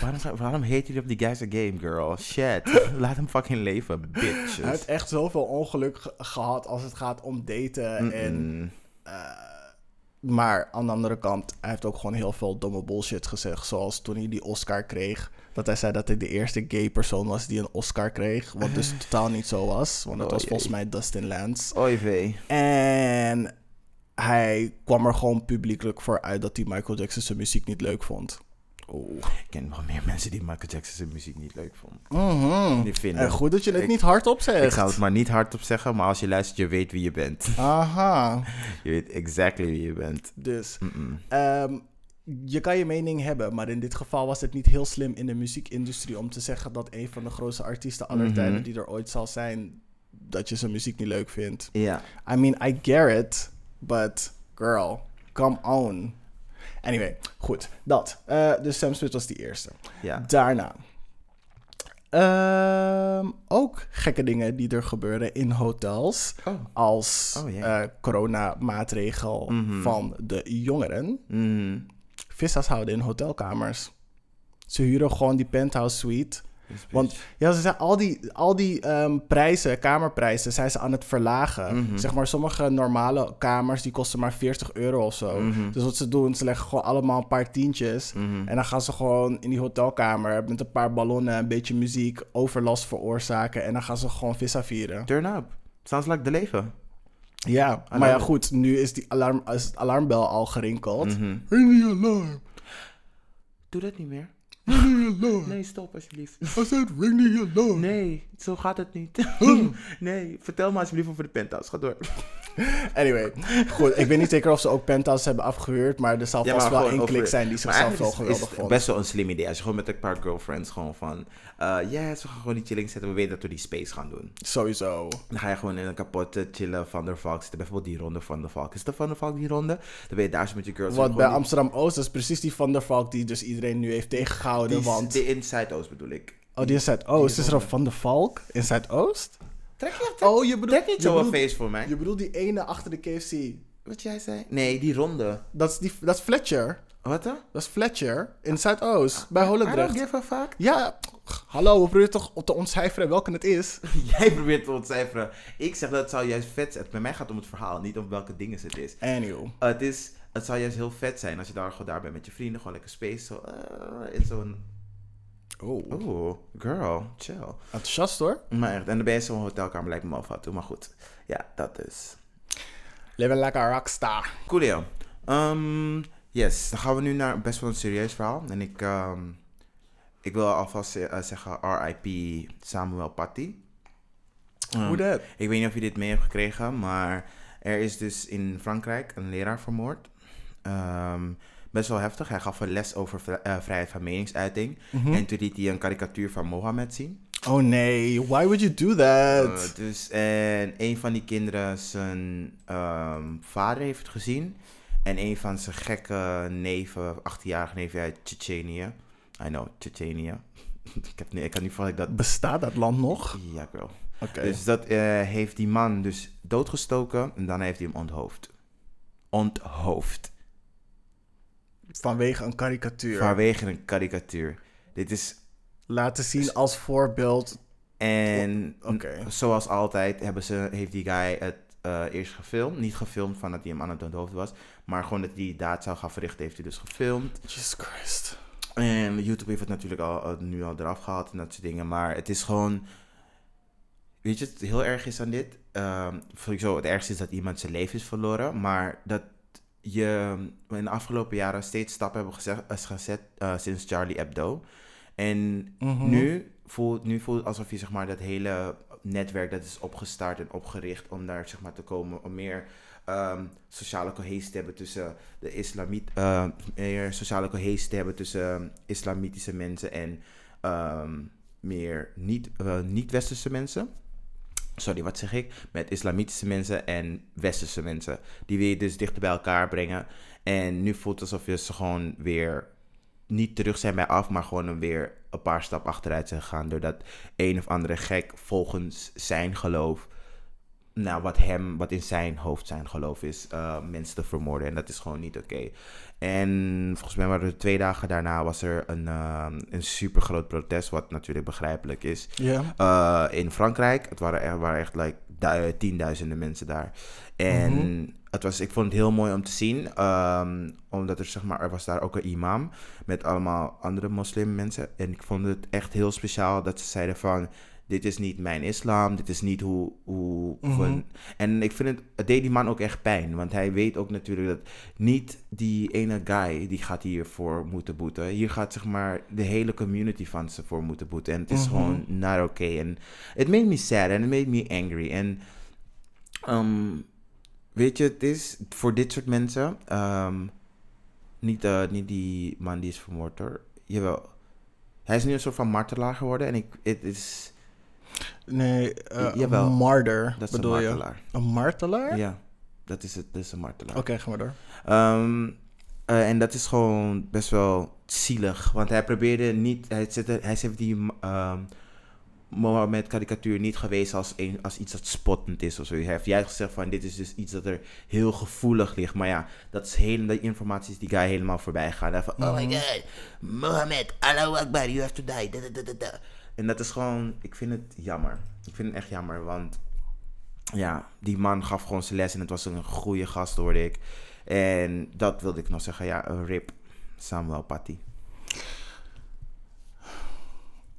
waarom, zou- waarom heet jullie op die guys a game, girl? Shit. Laat hem fucking leven, bitches.
hij heeft echt zoveel ongeluk ge- gehad als het gaat om daten. En eh, Maar aan de andere kant, hij heeft ook gewoon heel veel domme bullshit gezegd. Zoals toen hij die Oscar kreeg. Dat hij zei dat hij de eerste gay persoon was die een Oscar kreeg. Wat dus totaal niet zo was. Want dat
Oh,
was
jee.
volgens mij Dustin Lance.
Oei vee.
En hij kwam er gewoon publiekelijk voor uit dat hij Michael Jackson zijn muziek niet leuk vond. Oeh.
Ik ken wel meer mensen die Michael Jackson zijn muziek niet leuk vonden.
Mhm.
Die vinden.
En goed dat je het
Ik-
niet hardop zegt.
Ik ga het maar niet hardop zeggen, maar als je luistert, je weet wie je bent.
Aha.
Je weet exactly wie je bent.
Dus ehm, je kan je mening hebben, maar in dit geval was het niet heel slim in de muziekindustrie om te zeggen dat een van de grootste artiesten aller
Mhm.
tijden die er ooit zal zijn, dat je zijn muziek niet leuk vindt.
Ja.
I mean, I get it, but girl, come on. Anyway, goed, dat. Eh, dus Sam Smith was die eerste.
Ja.
Daarna. Ehm, ook gekke dingen die er gebeuren in hotels.
Oh.
Als
Oh, jee.
eh, coronamaatregel
Mhm.
van de jongeren.
Mm.
Vissers houden in hotelkamers. Ze huren gewoon die penthouse suite. Want ja, ze zijn al die, al die ehm, prijzen, kamerprijzen, zijn ze aan het verlagen.
Mhm.
Zeg maar, sommige normale kamers die kosten maar 40 euro of zo.
Mhm.
Dus wat ze doen, ze leggen gewoon allemaal een paar tientjes.
Mhm.
En dan gaan ze gewoon in die hotelkamer met een paar ballonnen, een beetje muziek, overlast veroorzaken. En dan gaan ze gewoon vissa vieren.
Turn up. Sounds like de leven.
Ja, maar ja, goed, nu is, die alarm, is het alarmbel al gerinkeld. Ring the alarm.
Doe dat niet meer.
Ring the alarm.
Nee, stop alsjeblieft.
I said ring the alarm.
Nee, zo gaat het niet. nee, vertel me alsjeblieft over de penthouse. Ga door.
Anyway, goed. Ik weet niet zeker of ze ook penthouse hebben afgehuurd, maar er zal
Ja,
vast wel één klik zijn die zichzelf wel
is-
geweldig
is
vond.
best wel een slim idee. Als je gewoon met een paar girlfriends gewoon van... eh ja, ze gaan gewoon die chilling zetten. We weten dat we die space gaan doen.
Sowieso.
Dan ga je gewoon in een kapotte chillen Van der Valk zitten. Bijvoorbeeld die ronde Van der Valk. Is de Van der Valk die ronde? Dan ben je daar zo met je girls.
Wat bij Amsterdam-Oost is precies die Van der Valk die dus iedereen nu heeft tegengehouden.
die,
want...
De Inside Oost bedoel ik.
Oh, die in Zuidoost.
die
Is er. Van der Valk in Zuidoost?
Trek je, trek,
Oh, je bedoelt...
trek niet zo'n feest voor mij.
Je bedoelt die ene achter de KFC.
Wat jij zei? Nee, die ronde.
Dat is, die, dat is Fletcher.
Wat dan?
Dat is Fletcher in Zuidoost. Bij
I don't
Holendrecht.
give a fuck.
Ja, hallo, we proberen toch te ontcijferen welke het is.
Jij probeert te ontcijferen. Ik zeg dat het zou juist vet zijn. Bij mij gaat het om het verhaal, niet om welke dingen het is.
Anywho.
het, is het zou juist heel vet zijn als je daar gewoon daar bent met je vrienden. Gewoon lekker space. Zo, eh, in zo'n...
Oh,
Oeh, girl, chill.
enthousiast hoor.
Maar echt, en dan ben je zo'n hotelkamer, lijkt me wel fout. Maar goed, ja, dat is...
Leven lekker rockstar.
Coolio. Um, yes, dan gaan we nu naar best wel een serieus verhaal. En ik, ehm, ik wil alvast eh, zeggen RIP Samuel Paty. Um,
Hoe dat?
Ik weet niet of je dit mee hebt gekregen, maar er is dus in Frankrijk een leraar vermoord. Ehm, best wel heftig. Hij gaf een les over vri- eh, vrijheid van meningsuiting.
Mhm.
En toen liet hij een karikatuur van Mohammed zien.
Oh nee, why would you do that?
Eh, dus, en een van die kinderen, zijn ehm, vader heeft het gezien. En een van zijn gekke neven, 18-jarige neven uit Tsjetsjenië. I know, Tsjetsjenië. ik, heb, nee, ik kan niet verwachten dat
Bestaat dat land nog?
Ja, girl.
Oké.
Dus dat eh, heeft die man dus doodgestoken en daarna heeft hij hem onthoofd. Onthoofd.
Vanwege een karikatuur.
Vanwege een karikatuur. Dit is...
Laten zien als voorbeeld.
En zoals altijd hebben ze, heeft die guy het eh, eerst gefilmd. Niet gefilmd van dat hij hem aan het onthoofd was. Maar gewoon dat hij die daad zou gaan verrichten, heeft hij dus gefilmd.
Jesus Christ.
En YouTube heeft het natuurlijk al, nu al eraf gehaald en dat soort dingen. Maar het is gewoon... Weet je, het heel erg is aan dit. ehm sowieso, het ergste is dat iemand zijn leven is verloren. Maar dat je in de afgelopen jaren steeds stappen hebben gezet, is gezet eh, sinds Charlie Hebdo. En
Mhm.
nu, voelt, nu voelt het alsof je zeg maar, dat hele netwerk dat is opgestart en opgericht om daar zeg maar, te komen. Om meer ehm, sociale cohesie te hebben tussen de islamiet, eh, meer sociale cohesie te hebben tussen ehm, islamitische mensen en ehm, meer niet, eh, niet-westerse mensen. Sorry, wat zeg ik? Met islamitische mensen en westerse mensen. Die wil je dus dichter bij elkaar brengen. En nu voelt het alsof je ze gewoon weer niet terug zijn bij af, maar gewoon weer een paar stap achteruit zijn gegaan. Doordat een of andere gek volgens zijn geloof nou, wat hem, wat in zijn hoofd zijn geloof is, eh, mensen te vermoorden. En dat is gewoon niet oké. En volgens mij waren er twee dagen daarna was er een, uh, een super groot protest, wat natuurlijk begrijpelijk is.
Ja.
Eh, in Frankrijk. Het waren echt, waren echt like, du- tienduizenden mensen daar. En het was, ik vond het heel mooi om te zien. ehm, omdat er, zeg maar, er was daar ook een imam met allemaal andere moslimmensen. En ik vond het echt heel speciaal dat ze zeiden van... Dit is niet mijn islam, dit is niet hoe... hoe
Mhm.
van- en ik vind het, het deed die man ook echt pijn. Want hij weet ook natuurlijk dat niet die ene guy... die gaat hiervoor moeten boeten. Hier gaat zeg maar de hele community van ze voor moeten boeten. En het is
Mhm.
gewoon not okay. En it made me sad and it made me angry. En ehm, weet je, het is voor dit soort mensen... ehm, niet, eh, niet die man die is vermoord hoor. Jawel. Hij is nu een soort van martelaar geworden. En ik, het is...
Nee, eh,
Jawel.
een martyr
Dat is een
bedoel je?
martelaar.
Een martelaar?
Ja, dat is het. Dat is een martelaar.
Oké, ga maar door.
Ehm, eh, en dat is gewoon best wel zielig. Want hij probeerde niet... Hij, zette, hij heeft die ehm Mohammed karikatuur niet gewezen als, een, als iets dat spottend is of zo. Hij heeft juist gezegd van dit is dus iets dat er heel gevoelig ligt. Maar ja, dat is hele, die informatie is die guy helemaal voorbij gegaan. Hij van, oh my god, Mohammed, Allahu Akbar, you have to die. Da, da, da, da, da. En dat is gewoon, ik vind het jammer. Ik vind het echt jammer, want ja, die man gaf gewoon zijn les en het was een goede gast, hoorde ik. En dat wilde ik nog zeggen, ja, rip. Samuel Paty.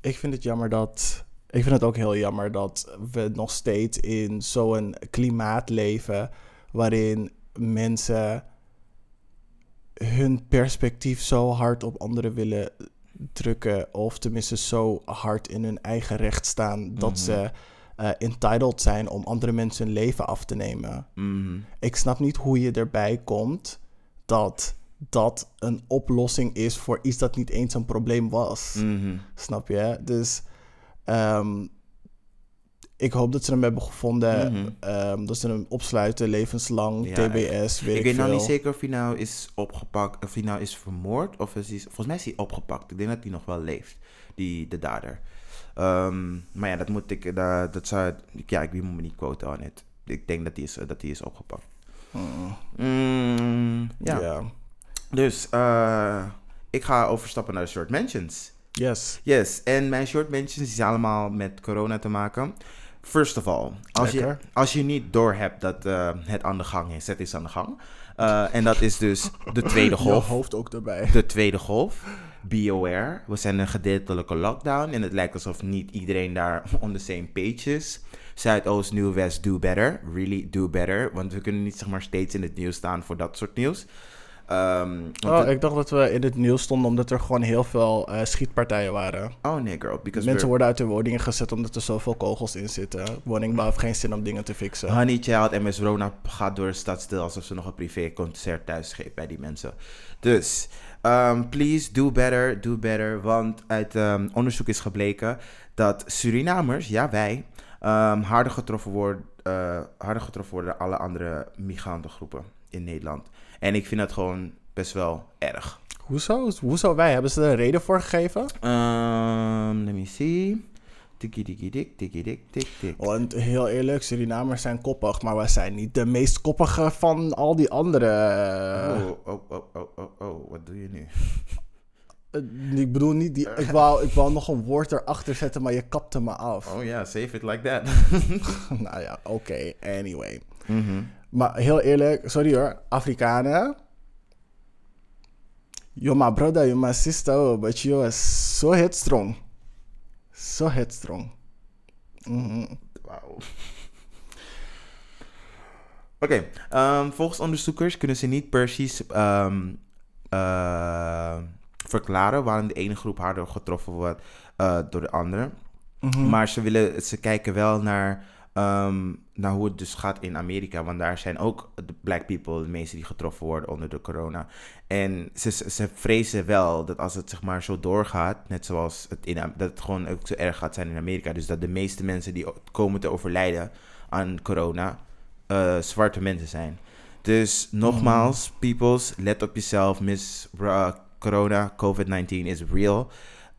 Ik vind het jammer dat. Ik vind het ook heel jammer dat we nog steeds in zo'n klimaat leven. waarin mensen hun perspectief zo hard op anderen willen drukken. of tenminste zo hard in hun eigen recht staan. dat
Mhm.
ze eh, entitled zijn om andere mensen hun leven af te nemen.
Mhm.
Ik snap niet hoe je erbij komt dat dat een oplossing is voor iets dat niet eens een probleem was.
Mhm.
Snap je? Dus ehm, ik hoop dat ze hem hebben gevonden.
Mhm.
ehm, dat ze hem opsluiten, levenslang,
Ja,
TBS, weet
Ik
ik,
weet nou niet zeker of hij nou is opgepakt, of hij nou is vermoord, of is hij, volgens mij is hij opgepakt. Ik denk dat hij nog wel leeft, die, de dader. Ehm, maar ja, dat moet ik, dat, dat zou, ja, ik moet me niet quoten on it. Ik denk dat hij is, dat hij is opgepakt.
Mm,
Mm, ja.
ja.
dus eh, ik ga overstappen naar de short mentions.
Yes.
Yes, en mijn short mentions zijn allemaal met corona te maken. First of all, als, je, als je niet doorhebt dat eh, het aan de gang is, het is aan de gang. Eh, en dat is dus de tweede
Je
golf.
hoofd ook erbij.
De tweede golf. Be aware. We zijn in een gedeeltelijke lockdown. En het lijkt alsof niet iedereen daar on the same page is. Zuidoost, Nieuw, West, do better. Really do better. Want we kunnen niet zeg maar steeds in het nieuws staan voor dat soort nieuws. Ehm,
Oh, ik dacht dat we in het nieuws stonden omdat er gewoon heel veel eh, schietpartijen waren.
oh nee girl. Because
Mensen
we're-
worden uit hun woningen gezet omdat er zoveel kogels in zitten. Woningbouw heeft geen zin om dingen te fixen.
Honey Child en Miss Rona gaat door de stad stil alsof ze nog een privéconcert thuis geeft bij die mensen. Dus, um, please do better, do better. Want uit um, onderzoek is gebleken dat Surinamers, ja wij, harder, getroffen worden, uh, harder getroffen worden dan alle andere migrantengroepen in Nederland. En ik vind dat gewoon best wel erg.
Hoezo? Hoezo wij? Hebben ze er een reden voor gegeven?
Um, let me see. Tikkie tikkie dik, tikkie dik, tik tik.
Want heel eerlijk, Surinamers zijn koppig, maar wij zijn niet de meest koppige van al die andere.
Oh, oh, oh, oh, oh, oh, wat doe je nu?
Eh, Ik bedoel niet die. Ik wou, ik wou nog een woord erachter zetten, maar je kapte me af.
Oh ja, save it like that.
nou ja, oké, anyway.
Mhm.
Maar heel eerlijk, sorry hoor, Afrikanen. Yo, my brother, you my sister, oh, but you are so headstrong. So headstrong.
Wauw. Oké, ehm, volgens onderzoekers kunnen ze niet precies ehm, eh, verklaren waarom de ene groep harder getroffen wordt eh, door de andere.
Mhm.
Maar ze, willen, ze kijken wel naar, ehm, naar hoe het dus gaat in Amerika. Want daar zijn ook de black people de meeste die getroffen worden onder de corona. En ze, ze ze vrezen wel dat als het zeg maar zo doorgaat, net zoals het in dat het gewoon ook zo erg gaat zijn in Amerika. Dus dat de meeste mensen die komen te overlijden aan corona eh, zwarte mensen zijn. Dus nogmaals, peoples, let op jezelf. Miss uh, corona, COVID-19 is real.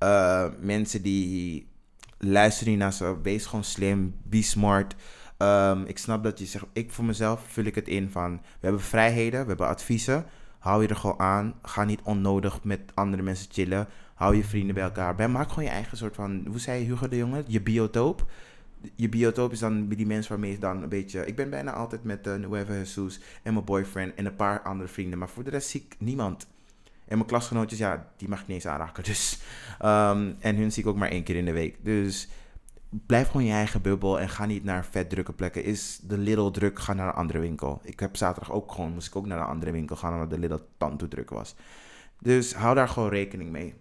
Uh, mensen die luisteren niet naar ze, wees gewoon slim, be smart. Ehm, ik snap dat je zegt, ik voor mezelf vul ik het in van, we hebben vrijheden, we hebben adviezen. Hou je er gewoon aan. Ga niet onnodig met andere mensen chillen. Hou je vrienden bij elkaar. Ben, maak gewoon je eigen soort van, hoe zei Hugo de Jonge? Je biotoop. Je biotoop is dan die mensen waarmee je dan een beetje... Ik ben bijna altijd met uh, Nueva Jesus en mijn boyfriend en een paar andere vrienden. Maar voor de rest zie ik niemand. En mijn klasgenootjes, ja, die mag ik niet eens aanraken. Dus, um, en hun zie ik ook maar één keer in de week. Dus blijf gewoon je eigen bubbel en ga niet naar vet drukke plekken. Is de Lidl druk, ga naar een andere winkel. Ik heb zaterdag ook gewoon, moest ik ook naar een andere winkel gaan, omdat de Lidl tand druk was. Dus hou daar gewoon rekening mee.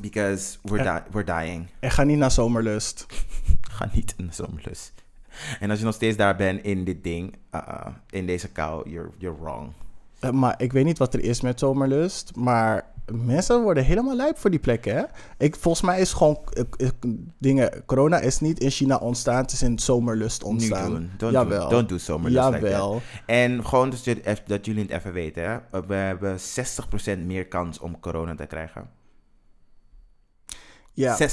Because we're,
En-
di- we're dying.
En ga niet naar zomerlust.
Ga niet in de zomerlus. En als je nog steeds daar bent in dit ding, uh, in deze kou, you're, you're wrong.
Eh, maar ik weet niet wat er is met zomerlust. Maar mensen worden helemaal lijp voor die plekken, hè? Ik, volgens mij is gewoon... eh, eh, dingen, corona is niet in China ontstaan. Het is in zomerlust ontstaan.
Nu doen. Don't
Jawel.
do, don't do zomerlus like that.
Jawel.
En gewoon dus dat jullie het even weten, hè. we hebben 60% meer kans om corona te krijgen.
Ja.
60%.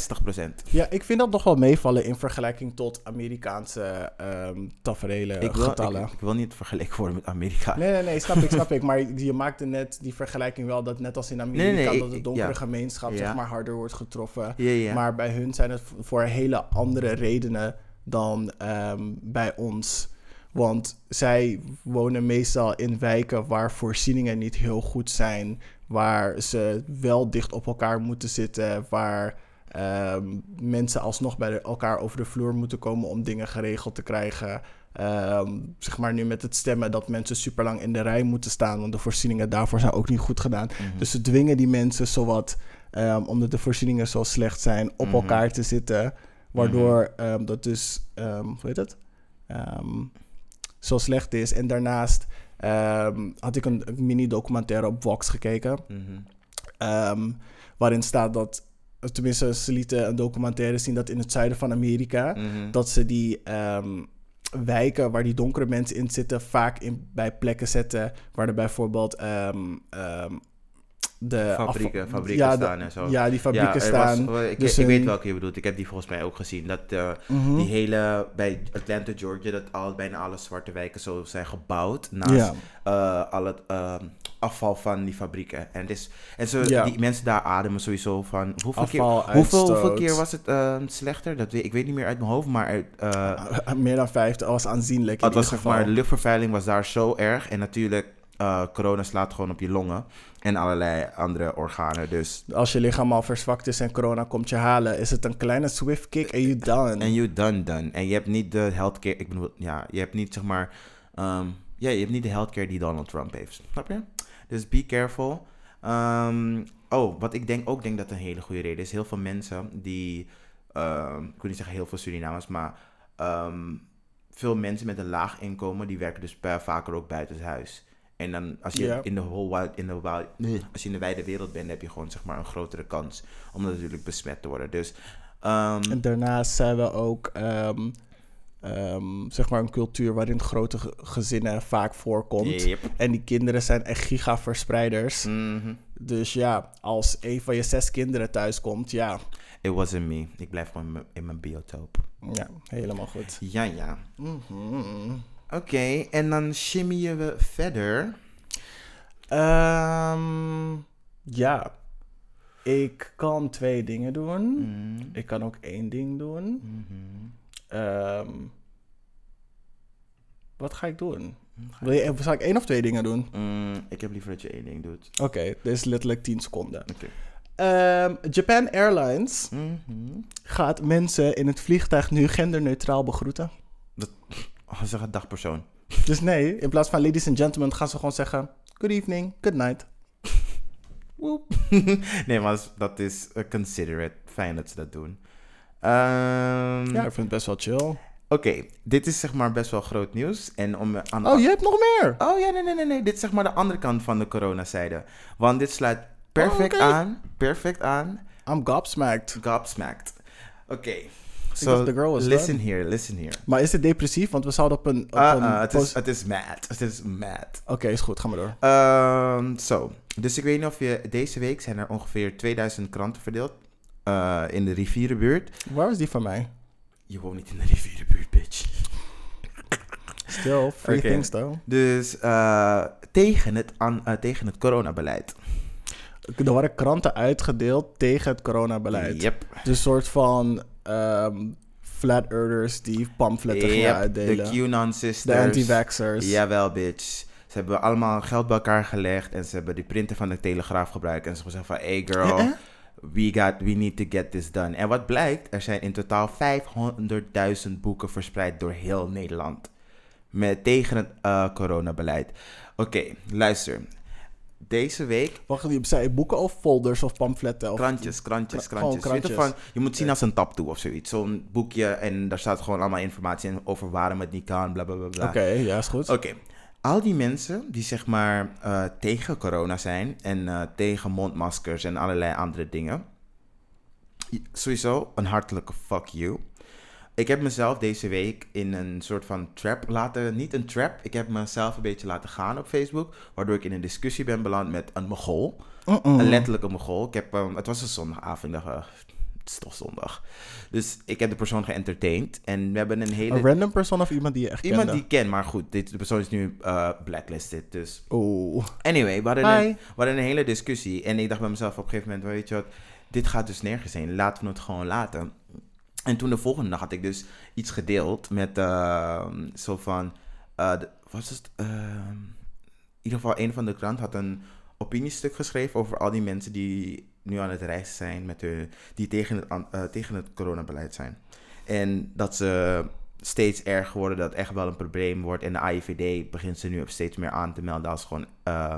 ja, ik vind dat nog wel meevallen in vergelijking tot Amerikaanse ehm taferelen,
ik, wil,
getallen.
ik, ik wil niet vergeleken worden met Amerika.
Nee, nee, nee, snap ik, snap ik. Maar je maakte net die vergelijking wel dat net als in Amerika...
nee,
dat de donkere
ja.
gemeenschap
Ja.
zeg maar harder wordt getroffen.
Ja.
Maar bij hun zijn het voor hele andere redenen dan ehm, bij ons. Want zij wonen meestal in wijken waar voorzieningen niet heel goed zijn. Waar ze wel dicht op elkaar moeten zitten. Waar ehm, mensen alsnog bij elkaar over de vloer moeten komen om dingen geregeld te krijgen. Ehm, zeg maar nu met het stemmen dat mensen super lang in de rij moeten staan. Want de voorzieningen daarvoor zijn ook niet goed gedaan.
Mhm.
Dus ze dwingen die mensen zowat, ehm, omdat de voorzieningen zo slecht zijn, op
Mhm.
elkaar te zitten. Waardoor ehm, dat dus, hoe heet het? Zo slecht is. En daarnaast had ik een, mini-documentaire op Vox gekeken.
Mhm.
waarin staat dat, tenminste, ze lieten een documentaire zien dat in het zuiden van Amerika
Mhm.
dat ze die ehm, wijken waar die donkere mensen in zitten vaak in, bij plekken zetten waar er bijvoorbeeld ehm, ehm, de
Fabrieken, fabrieken
ja,
staan en zo.
Ja, die fabrieken staan.
Was, ik,
Dus
ik weet
een-
welke je bedoelt. Ik heb die volgens mij ook gezien. Dat eh,
Mhm.
die hele, bij Atlanta, Georgia, dat al, bijna alle zwarte wijken zo zijn gebouwd. Naast
Ja.
eh, al het ehm, afval van die fabrieken. En, is, en zo,
Ja.
die mensen daar ademen sowieso van... Hoeveel, keer, hoeveel, hoeveel keer was het ehm, slechter? Dat weet, ik weet niet meer uit mijn hoofd, maar... uit, eh,
Meer dan 50, was aanzienlijk in
het was zeg maar, de luchtvervuiling was daar zo erg. En natuurlijk, eh, corona slaat gewoon op je longen. En allerlei andere organen. Dus
Als je lichaam al verzwakt is en corona komt je halen, is het een kleine swift kick en you done.
En you done done. En je hebt niet de healthcare, ik bedoel, ja, je hebt niet zeg maar, ehm, ja, je hebt niet de healthcare die Donald Trump heeft. Snap je? Dus be careful. Ehm, oh, wat ik denk, ook denk dat een hele goede reden is. Heel veel mensen die, ehm, ik wil niet zeggen heel veel Surinamers, maar veel mensen met een laag inkomen, die werken dus per, vaker ook buitenshuis. En dan als je in de whole in de nee, als je in de wijde wereld bent, heb je gewoon zeg maar een grotere kans om natuurlijk besmet te worden. Dus ehm,
En daarnaast zijn we ook ehm, ehm, zeg maar een cultuur waarin grote ge- gezinnen vaak voorkomt.
Yep.
En die kinderen zijn echt gigaverspreiders.
Mhm.
Dus ja, als een van je zes kinderen thuis komt, ja,
It wasn't me. Ik blijf gewoon in mijn- biotoop.
ja helemaal goed.
Ja, ja.
Mhm.
Oké, en dan shimmyen we verder.
Ehm, ja, ik kan twee dingen doen.
Mhm.
Ik kan ook één ding doen.
Mhm.
Ehm, wat ga ik doen?
Ga
Wil je, zal ik één of twee dingen doen?
Mm, ik heb liever dat je één ding doet.
Oké, dit is letterlijk 10 seconden. Ehm, Japan Airlines
Mhm.
gaat mensen in het vliegtuig nu genderneutraal begroeten.
Oh, zeg een dagpersoon.
Dus nee, in plaats van ladies and gentlemen gaan ze gewoon zeggen... Good evening, good night.
Nee, maar dat is- considerate. Fijn dat ze dat doen. Ehm,
Ja, ik vind het best wel chill.
Oké, dit is zeg maar best wel groot nieuws. En om aan
Oh, je hebt nog meer?
Oh ja, nee, nee, nee, nee. Dit is zeg maar de andere kant van de coronazijde. Want dit sluit perfect
Oh,
aan. Perfect aan.
I'm gobsmacked.
Gobsmacked. Oké.
Dacht the girl was
listen
done.
here, listen here.
Maar is het depressief? Want we zouden op een... Op
Uh,
een
uh, het, is, het is mad. Het is mad.
Oké, is goed. Ga maar door.
Ehm, Zo. Dus ik weet niet of je... Deze week zijn er ongeveer 2000 kranten verdeeld. eh, in de rivierenbuurt.
Waar was die van mij?
Je woont niet in de rivierenbuurt, bitch.
Still, free
Oké.
things though.
Dus eh, tegen, het an- eh, tegen het coronabeleid.
Er worden kranten uitgedeeld tegen het coronabeleid.
Yep.
Dus een soort van ehm, flat earthers die pamfletten gingen
Yep, De
uitdelen.
QAnon
De
sisters.
anti-vaxxers.
Jawel, bitch. Ze hebben allemaal geld bij elkaar gelegd en ze hebben die printer van de Telegraaf gebruikt. En ze hebben gezegd van, hey girl, we, got, we need to get this done. En wat blijkt, er zijn in totaal 500.000 boeken verspreid door heel Nederland. Met, tegen het eh, coronabeleid. Oké, luister. Deze week
Wacht, zei boeken of folders of pamfletten? Of
Krantjes, krantjes, krantjes. Je,
krantjes.
van, je moet zien als een taptoe of zoiets. Zo'n boekje en daar staat gewoon allemaal informatie in over waarom het niet kan, bla bla bla. bla.
Oké, ja, is goed.
Oké. Al die mensen die zeg maar eh, tegen corona zijn en eh, tegen mondmaskers en allerlei andere dingen. Sowieso een hartelijke fuck you. Ik heb mezelf deze week in een soort van trap laten, niet een trap, ik heb mezelf een beetje laten gaan op Facebook, waardoor ik in een discussie ben beland met een mogol.
Mm-mm.
Een letterlijke mogol. Ik heb, ehm, het was een zondagavond, ik dacht, het is toch zondag. Dus ik heb de persoon geëntertained en we hebben een hele...
Een random persoon of iemand die je echt
Iemand
kende?
die ik ken, maar goed, dit, de persoon is nu eh, blacklisted. Dus
Oeh.
anyway, we hadden, een, we hadden een hele discussie. En ik dacht bij mezelf op een gegeven moment, weet je wat, dit gaat dus nergens heen. Laten we het gewoon laten. En toen de volgende dag had ik dus iets gedeeld met eh, zo van, eh, de- is het? Eh, in ieder geval, een van de krant had een opiniestuk geschreven over al die mensen die nu aan het reizen zijn, met hun, die tegen het, eh, tegen het coronabeleid zijn. En dat ze steeds erger worden, dat echt wel een probleem wordt. En de AIVD begint ze nu ook steeds meer aan te melden als gewoon eh,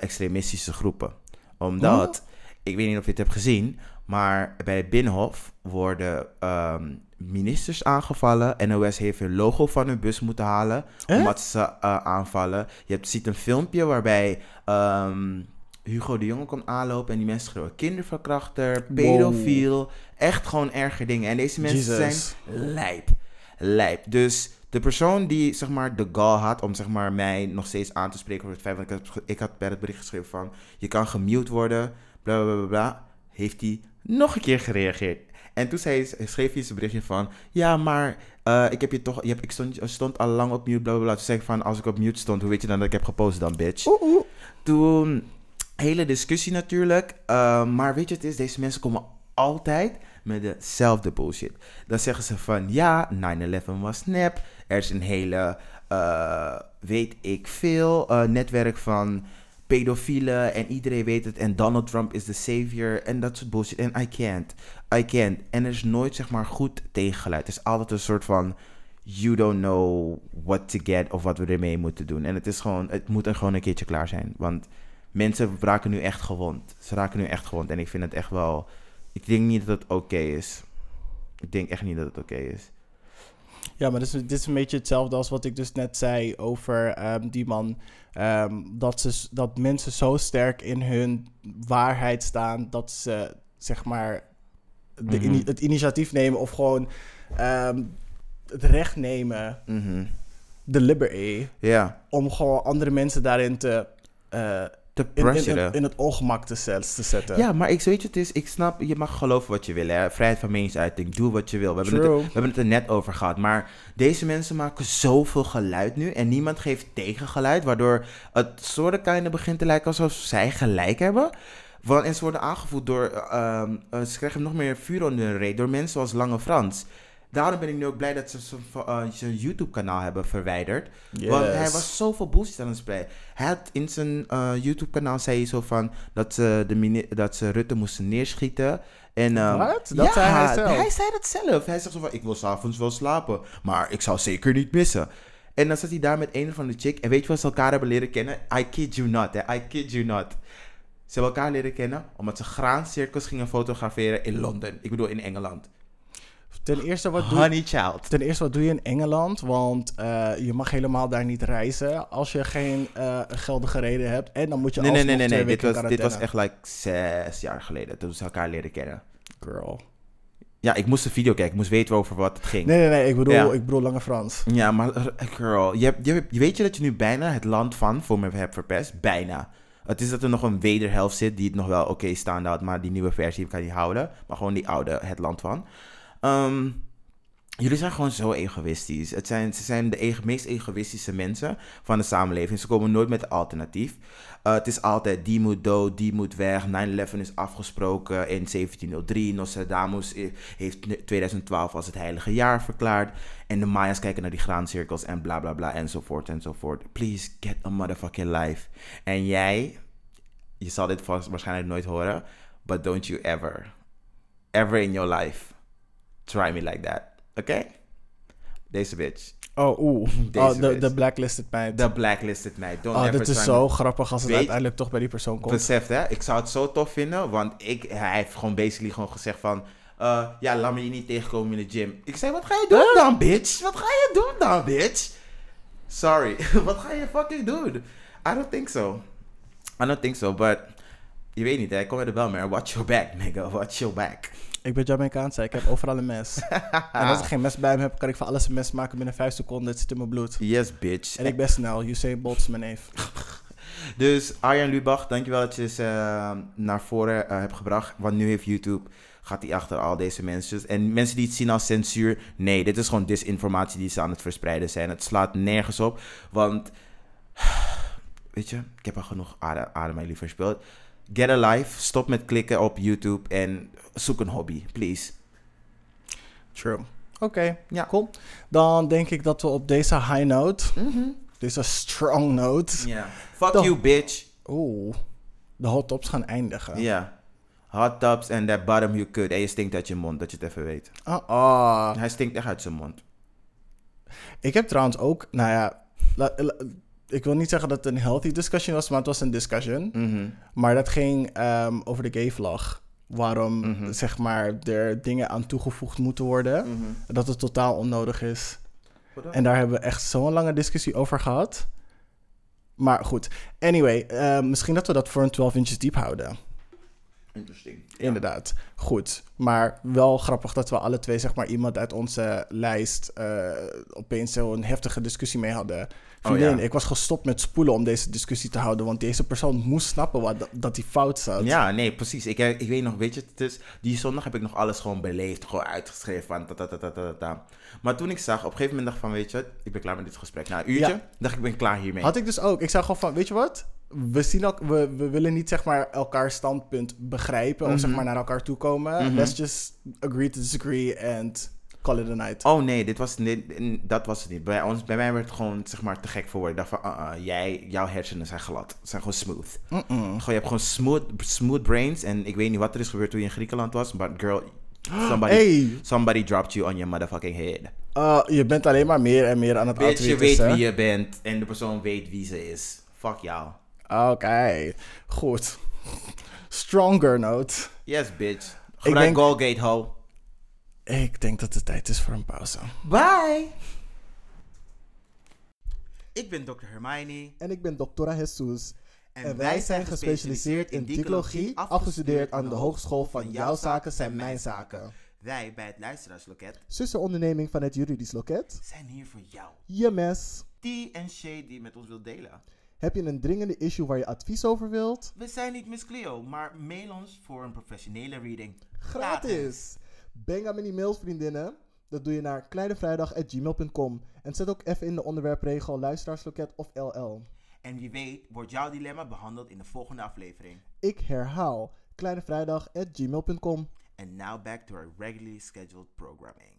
extremistische groepen. Omdat, ik weet niet of je het hebt gezien, maar bij het Binnenhof worden ehm, ministers aangevallen. NOS heeft hun logo van hun bus moeten halen,
Eh?
omdat ze eh, aanvallen. Je hebt, ziet een filmpje waarbij ehm, Hugo de Jonge komt aanlopen en die mensen schreeuwen kinderverkrachter, pedofiel. Echt gewoon erge dingen. En deze mensen zijn lijp. Lijp. Dus de persoon die zeg maar de gal had om zeg maar mij nog steeds aan te spreken over het feit, want ik had, ik had bij het bericht geschreven van je kan gemute worden, bla bla bla bla, heeft hij nog een keer gereageerd. En toen zei, schreef hij zijn berichtje van ja, maar eh, ik heb je toch, je hebt, ik stond, stond al lang op mute, bla bla bla. Toen zei ik van als ik op mute stond, hoe weet je dan dat ik heb gepost dan, bitch?
Oeh, oeh.
Toen, hele discussie natuurlijk. eh, maar weet je het is? Deze mensen komen altijd met dezelfde bullshit. Dan zeggen ze van, ja, 9-11 was nep. Er is een hele, eh, weet ik veel, netwerk van pedofielen en iedereen weet het. En Donald Trump is de savior en dat soort bullshit. En I can't, I can't. En er is nooit, zeg maar, goed tegengeluid. Het is altijd een soort van... You don't know what to get of wat we ermee moeten doen. En het is gewoon, het moet er gewoon een keertje klaar zijn. Want mensen raken nu echt gewond. Ze raken nu echt gewond. En ik vind het echt wel. Ik denk niet dat het oké is. Ik denk echt niet dat het oké is.
Ja, maar dit is, dit is een beetje hetzelfde als wat ik dus net zei over ehm, die man. Ehm, dat, ze, dat mensen zo sterk in hun waarheid staan dat ze zeg maar de
Mhm.
het initiatief nemen of gewoon ehm, het recht nemen,
Mhm.
de liberty, om gewoon andere mensen daarin te eh,
Te
in, in, in, het ongemak te, zet- te zetten.
Ja, maar ik weet je, het is, ik snap, je mag geloven wat je wil. Hè? Vrijheid van meningsuiting, doe wat je wil. We hebben, het, we hebben het er net over gehad. Maar deze mensen maken zoveel geluid nu. En niemand geeft tegengeluid. Waardoor het soort kind begint te lijken alsof zij gelijk hebben. Want, en ze worden aangevoerd door. ehm, eh, ze krijgen nog meer vuur onder hun reet. Door mensen zoals Lange Frans. Daarom ben ik nu ook blij dat ze zijn uh, zijn YouTube-kanaal hebben verwijderd. Want hij was zoveel bullshit aan het spreken. Hij had in zijn eh, YouTube-kanaal zei hij zo van dat ze, de dat ze Rutte moesten neerschieten. En, ehm,
Wat? Dat zei hij zelf?
hij zei dat zelf. Hij zegt zo van, ik wil s'avonds wel slapen, maar ik zou zeker niet missen. En dan zat hij daar met een van de chick. En weet je wat ze elkaar hebben leren kennen? I kid you not, hè. I kid you not. Ze hebben elkaar leren kennen omdat ze graancirkels gingen fotograferen in Londen. Ik bedoel, in Engeland.
Ten eerste, wat doe
Honey child.
Ten eerste, wat doe je in Engeland? Want eh, je mag helemaal daar niet reizen als je geen eh, geldige reden hebt. En dan moet je
Nee, nee, nee, nee. nee. Dit, was, dit was echt like zes jaar geleden toen ze elkaar leren kennen.
Girl.
Ja, ik moest de video kijken. Ik moest weten over wat het ging.
Nee, nee, nee. Ik bedoel,
Ja.
ik bedoel Lange Frans.
Ja, maar eh, girl, je, hebt- je, hebt- weet je dat je nu bijna het land van voor me hebt verpest? Bijna. Het is dat er nog een wederhelft zit die het nog wel oké staande houdt, maar die nieuwe versie kan je houden. Maar gewoon die oude, het land van. Ehm, Jullie zijn gewoon zo egoïstisch. Het zijn, ze zijn de meest egoïstische mensen van de samenleving. Ze komen nooit met een alternatief. Uh, het is altijd die moet dood, die moet weg. 9-11 is afgesproken in 1703. Nostradamus heeft 2012 als het heilige jaar verklaard. En de Mayas kijken naar die graancirkels en bla bla bla enzovoort enzovoort. Please get a motherfucking life. En jij, je zal dit waarschijnlijk nooit horen, but don't you ever, ever in your life try me like that. Oké? Deze bitch.
Oh, oeh. Oh, de, de blacklisted meid.
De blacklisted meid. Don't
Oh, dit is zo
me-
grappig als het
Weet-
uiteindelijk toch bij die persoon komt.
Beseft, hè? Ik zou het zo tof vinden, want ik, hij heeft gewoon basically gewoon gezegd van... eh, ja, laat me je niet tegenkomen in de gym. Ik zei, wat ga je doen dan, bitch? Wat ga je doen dan, bitch? Sorry, wat ga je fucking doen? I don't think so. I don't think so, but... Je weet niet, hè? Kom met de bel, man. Watch your back, nigga. Watch your back.
Ik ben Jamaicaans, ik heb overal een mes. en als ik geen mes bij me heb, kan ik van alles een mes maken binnen 5 seconden. Het zit in mijn bloed.
Yes, bitch.
En ik ben snel. Usain Bolt is mijn neef.
Dus Arjan Lubach, dankjewel dat je ze eh, naar voren eh, hebt gebracht. Want nu heeft YouTube, gaat hij achter al deze mensen. En mensen die het zien als censuur, nee, dit is gewoon disinformatie die ze aan het verspreiden zijn. Het slaat nergens op, want, weet je, ik heb al genoeg adem, adem mijn lief verspeeld. Get a life, stop met klikken op YouTube en zoek een hobby, please.
True. Oké,
Ja.
cool. Dan denk ik dat we op deze high note, deze strong note,
Ja. Fuck you, bitch.
oeh, de hot tops gaan eindigen.
Ja. Hot tubs and that bottom you could. En je stinkt uit je mond, dat je het even weet.
Ah, ah.
Hij stinkt echt uit zijn mond.
Ik heb trouwens ook, nou ja, la- la- ik wil niet zeggen dat het een healthy discussion was, maar het was een discussion.
Mhm.
Maar dat ging ehm, over de gay vlag. Waarom,
Mhm.
zeg maar, er dingen aan toegevoegd moeten worden. Dat het totaal onnodig is. En daar hebben we echt zo'n lange discussie over gehad. Maar goed, anyway, eh, misschien dat we dat voor een 12 inches diep houden.
Interesting.
Inderdaad, goed. Maar wel grappig dat we alle twee, zeg maar, iemand uit onze lijst eh, opeens zo'n heftige discussie mee hadden. Vriendin,
ja.
ik was gestopt met spoelen om deze discussie te houden, want deze persoon moest snappen wat, dat hij fout zat.
Ja, nee, precies. Ik, ik weet nog, weet je, het is, die zondag heb ik nog alles gewoon beleefd, gewoon uitgeschreven van ta ta ta ta ta ta. Maar toen ik zag, op een gegeven moment dacht ik van, weet je ik ben klaar met dit gesprek. Na een uurtje,
Ja.
dacht ik, ik ben klaar hiermee.
Had ik dus ook. Ik zei gewoon van, weet je wat? We, zien ook, we, we willen niet zeg maar elkaars standpunt begrijpen of zeg maar naar elkaar toe komen.
Mhm.
Let's just agree to disagree and call it a night.
Oh nee, dit was niet, dat was het niet. Bij, ons, bij mij werd het gewoon, zeg maar, te gek voor woorden. Ik dacht van, uh, uh, jij, jouw hersenen zijn glad. Ze zijn gewoon smooth. Gewoon, je hebt gewoon smooth, smooth brains. En ik weet niet wat er is gebeurd toen je in Griekenland was, but girl, somebody,
Hey,
somebody dropped you on your motherfucking head.
uh, je bent alleen maar meer en meer aan het
Bitch, je weet wie je bent en de persoon weet wie ze is. Fuck jou.
Oké, goed. Stronger note.
Yes, bitch. Gebruik
denk-
Goalgate, ho.
Ik denk dat het tijd is voor een pauze.
Bye! Ik ben Dr. Hermione.
En ik ben Doctora Jesus. En wij zijn gespecialiseerd in dicologie, afgestudeerd aan de Hogeschool van Jouw Zaken zijn Mijn Zaken.
Wij bij het Luisteraarsloket
Zusteronderneming van het Juridisch Loket.
zijn hier voor jou.
Je mes.
Die en Shay die met ons wil delen.
Heb je een dringende issue waar je advies over wilt?
We zijn niet Miss Cleo, maar mail ons voor een professionele reading.
Gratis! Bang aan die mails, vriendinnen. Dat doe je naar kleinevrijdag.gmail.com. En zet ook even in de onderwerpregel luisteraarsloket of LL.
En wie weet wordt jouw dilemma behandeld in de volgende aflevering.
Ik herhaal kleinevrijdag.gmail.com.
And now back to our regularly scheduled programming.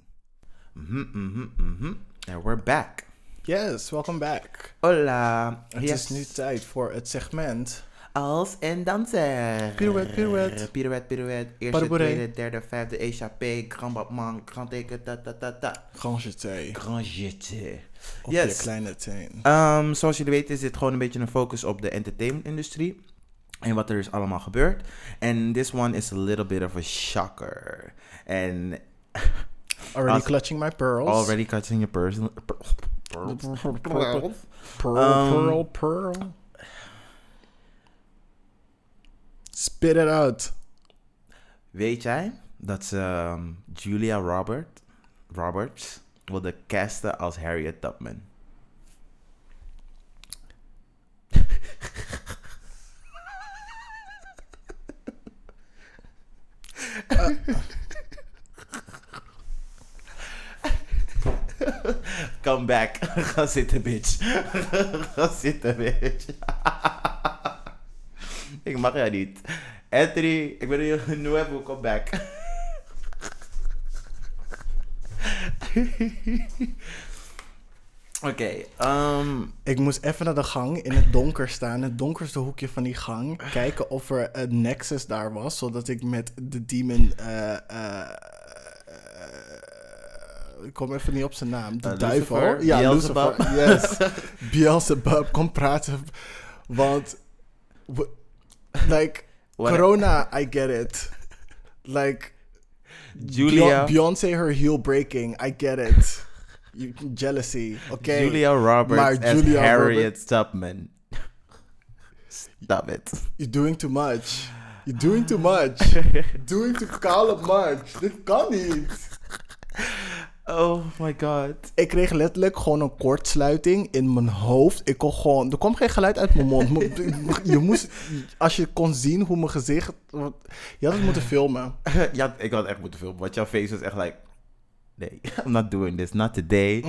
Mhm, mhm, mhm. And we're back.
Yes, welcome back.
Hola.
Het is nu tijd voor het segment.
Als en danser.
Pirouette, pirouette.
Pirouette, pirouette. Eerste, tweede, derde, vijfde, échappé. Grand battement, grand teken, ta ta ta ta.
Grand jeté.
Grand jeté.
Op
Yes.
je kleine teen.
Ehm, zoals jullie weten is dit gewoon een beetje een focus op de entertainment-industrie. En wat er is allemaal gebeurd. En this one is a little bit of a shocker. En
Already clutching my pearls.
already cutting your person...
Pearl, pearl, pearl,
Um,
pearl, pearl. Spit it out.
Weet jij dat ze ehm, Julia Robert, Roberts wilde casten als Harriet Tubman? Come back. Ga zitten, bitch. Ga zitten, bitch. ik mag jou niet. Anthony, ik ben hier nuevo, come back. Oké, ehm,
Ik moest even naar de gang in het donker staan, het donkerste hoekje van die gang. Kijken of er een nexus daar was, zodat ik met de demon. eh, eh, ik kom even niet op zijn naam. De
Eh,
duivel.
Lucifer?
Ja,
Beelzebub?
Lucifer. Yes. Beelzebub. Kom praten. Want. Like.
What-
corona, I get it. Like.
Julia,
Beyon- Beyoncé, her heel breaking. I get it. You, jealousy. Oké.
Julia Roberts
Maar
as Harriet Tubman. Stop it.
You're doing too much. You're doing too much. doing too kale much. Dit kan niet.
Oh my god.
Ik kreeg letterlijk gewoon een kortsluiting in mijn hoofd. Ik kon gewoon... Er kwam geen geluid uit mijn mond. Je moest... Als je kon zien hoe mijn gezicht... Je had het moeten filmen.
ja, ik had echt moeten filmen. Want jouw face was echt like... Nee, I'm not doing this. Not today.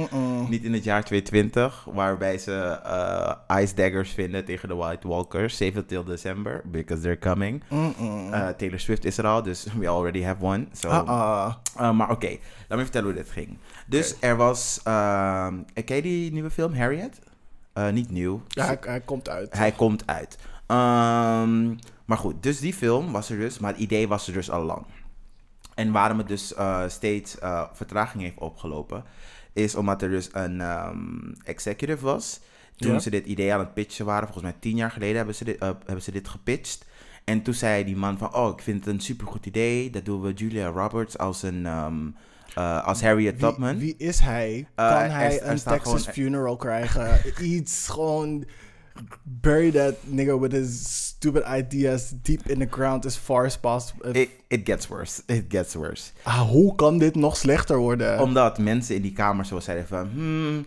Niet in het jaar 2020. Waarbij ze eh, ice daggers vinden tegen de White Walkers. 7 till December. Because they're coming. Eh, Taylor Swift is er al. Dus we already have one. So,
Ah-ah.
Uh, maar oké, laat me vertellen hoe dit ging. Dus er was. ehm ken je die nieuwe film, Harriet? Eh, niet nieuw.
Ja, hij, hij komt uit.
Hij komt uit. Ehm, maar goed, dus die film was er dus, maar het idee was er dus al lang. En waarom het dus eh, steeds eh, vertraging heeft opgelopen, is omdat er dus een ehm, executive was. Toen
Ja.
ze dit idee aan het pitchen waren, volgens mij tien jaar geleden hebben ze dit, eh, hebben ze dit gepitcht. En toen zei die man van, oh, ik vind het een supergoed idee. Dat doen we Julia Roberts als een, ehm, eh, als Harriet
Wie,
Tubman.
wie is hij? Kan hij
er
een Texas
gewoon-
funeral krijgen? Iets gewoon... Bury that nigga with his stupid ideas deep in the ground as far as possible.
It, it gets worse. It gets worse.
Ah, hoe kan dit nog slechter worden?
Omdat mensen in die kamer zo zeiden van... Hmm,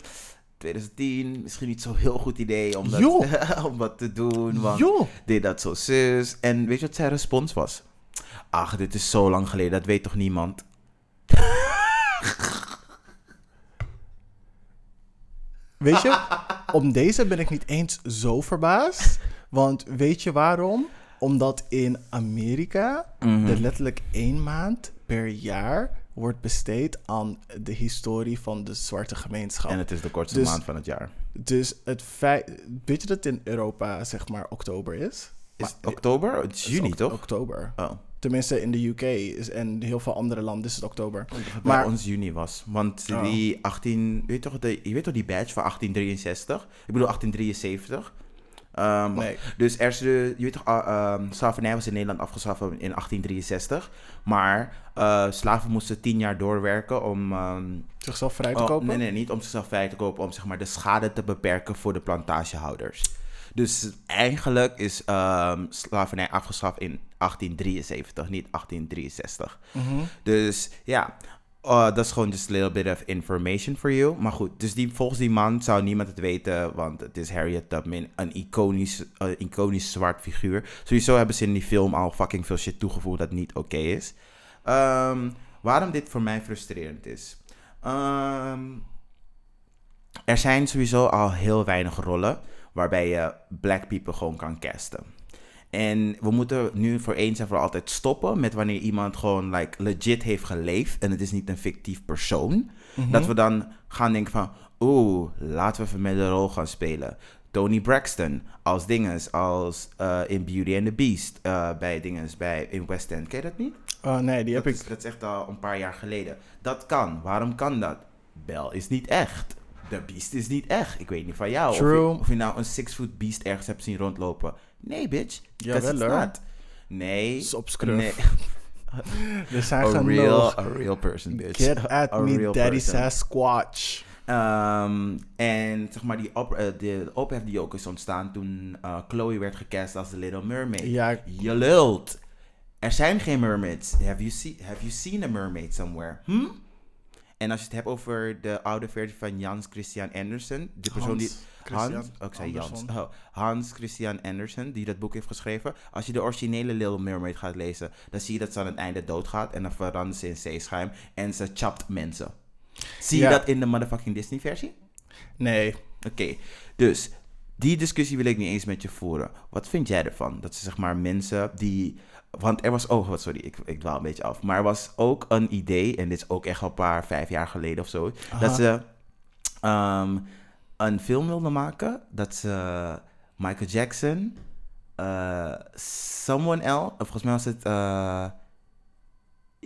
2010, misschien niet zo'n heel goed idee om dat, om dat te doen. Want dit, dat, zo, zus. En weet je wat zijn respons was? Ach, dit is zo lang geleden, dat weet toch niemand?
Weet je, om deze ben ik niet eens zo verbaasd. Want weet je waarom? Omdat in Amerika
Mhm.
er letterlijk één maand per jaar wordt besteed aan de historie van de zwarte gemeenschap.
En het is de kortste
Dus-
maand van het jaar.
Dus het feit... Weet je dat in Europa zeg maar oktober is?
Is
Maar-
oktober? Het is juni,
ok-
toch?
Oktober.
Oh.
Tenminste in de UK is, en heel veel andere landen is het oktober.
Bij
Maar-
ons juni was. Want
Oh.
die 18... Weet je, toch de, je weet toch die badge van 1863? Ik bedoel 1873. Ehm,
Nee.
Dus er is de, je weet toch, uh, um, slavernij was in Nederland afgeschaft in 1863. Maar eh, slaven moesten tien jaar doorwerken om... ehm,
Zichzelf vrij te
oh,
kopen?
nee, nee, niet om zichzelf vrij te kopen. Om zeg maar de schade te beperken voor de plantagehouders. Dus eigenlijk is ehm, slavernij afgeschaft in 1873, niet 1863.
Mhm.
Dus ja, uh, dat is gewoon just a little bit of information for you. Maar goed, dus die, volgens die man zou niemand het weten, want het is Harriet Tubman, een iconisch, uh, iconisch zwart figuur. Sowieso hebben ze in die film al fucking veel shit toegevoegd dat niet oké is. Ehm, waarom dit voor mij frustrerend is. Ehm, er zijn sowieso al heel weinig rollen waarbij je black people gewoon kan casten. En we moeten nu voor eens en voor altijd stoppen met wanneer iemand gewoon like, legit heeft geleefd en het is niet een fictief persoon.
Mhm.
Dat we dan gaan denken van, oeh, laten we even met de rol gaan spelen. Tony Braxton als dinges, als eh, in Beauty and the Beast, eh, bij dinges, bij in West End. Ken je dat niet?
Oh, nee, die heb
dat,
ik...
is, dat is echt al een paar jaar geleden. Dat kan. Waarom kan dat? Bel is niet echt. The Beast is niet echt. Ik weet niet van jou. Of
True.
je, of je nou een six-foot beast ergens hebt zien rondlopen. Nee, bitch.
Jawel, hoor.
Nee.
scruf.
Nee.
Er zijn
A
genoeg.
real, a real person, bitch.
Get at
A
me, daddy. Sasquatch.
Ehm, en zeg maar, die op, eh, de, de ophef die ook is ontstaan toen eh, Chloe werd gecast als The Little Mermaid.
Ja,
Je lult. Er zijn geen mermaids. Have you, see, have you seen a mermaid somewhere? Hm? En als je het hebt over de oude versie van Jans Christian Andersen, de persoon die...
Christian
Hans, ook zei Jans.
Anderson.
Oh, Hans Christian Andersen, die dat boek heeft geschreven. Als je de originele Little Mermaid gaat lezen, dan zie je dat ze aan het einde doodgaat. En dan verandert ze in zeeschuim en ze chapt mensen. Zie
Ja.
je dat in de motherfucking Disney versie?
Nee.
Oké, dus die discussie wil ik niet eens met je voeren. Wat vind jij ervan? Dat ze zeg maar mensen die. Want er was ook, oh, sorry, ik, ik dwaal een beetje af. Maar er was ook een idee, en dit is ook echt al een paar, vijf jaar geleden of zo.
Aha.
Dat ze ehm, een film wilden maken. Dat ze Michael Jackson, eh, someone else, of volgens mij was het. eh,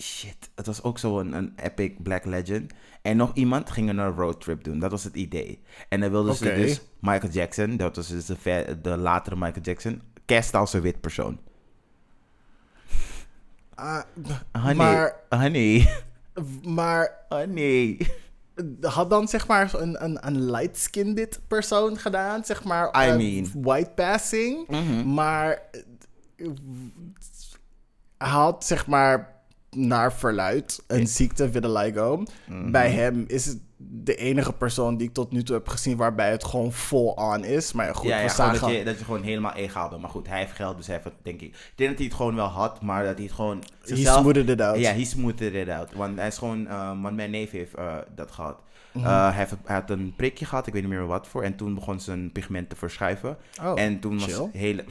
shit, het was ook zo'n een epic black legend. En nog iemand gingen een roadtrip doen. Dat was het idee. En dan wilden ze dus Michael Jackson, dat was dus de, ver- de latere Michael Jackson, cast als een wit persoon.
Ah,
Honey,
Maar,
honey,
maar
honey.
Had dan zeg maar een, een, een light-skinned persoon gedaan, zeg maar.
I
eh,
mean.
White passing.
Mhm.
Maar eh, had zeg maar naar verluid een ziekte vitiligo.
Mhm.
Bij hem is het de enige persoon die ik tot nu toe heb gezien waarbij het gewoon vol on is. Maar goed,
ja, ja
we
gewoon
zagen...
dat, je, dat je gewoon helemaal egaal bent. Maar goed, hij heeft geld, dus hij heeft het, denk ik... Ik denk dat hij het gewoon wel had, maar dat hij het gewoon...
He
zichzelf-
smoothed it out.
Ja, he smoothed it out. Want hij is gewoon... eh, want mijn neef heeft eh, dat gehad.
Mhm.
Eh, hij, heeft, hij had een prikje gehad, ik weet niet meer wat voor. En toen begon zijn pigment te verschuiven.
Oh,
en toen was
chill.
het hele...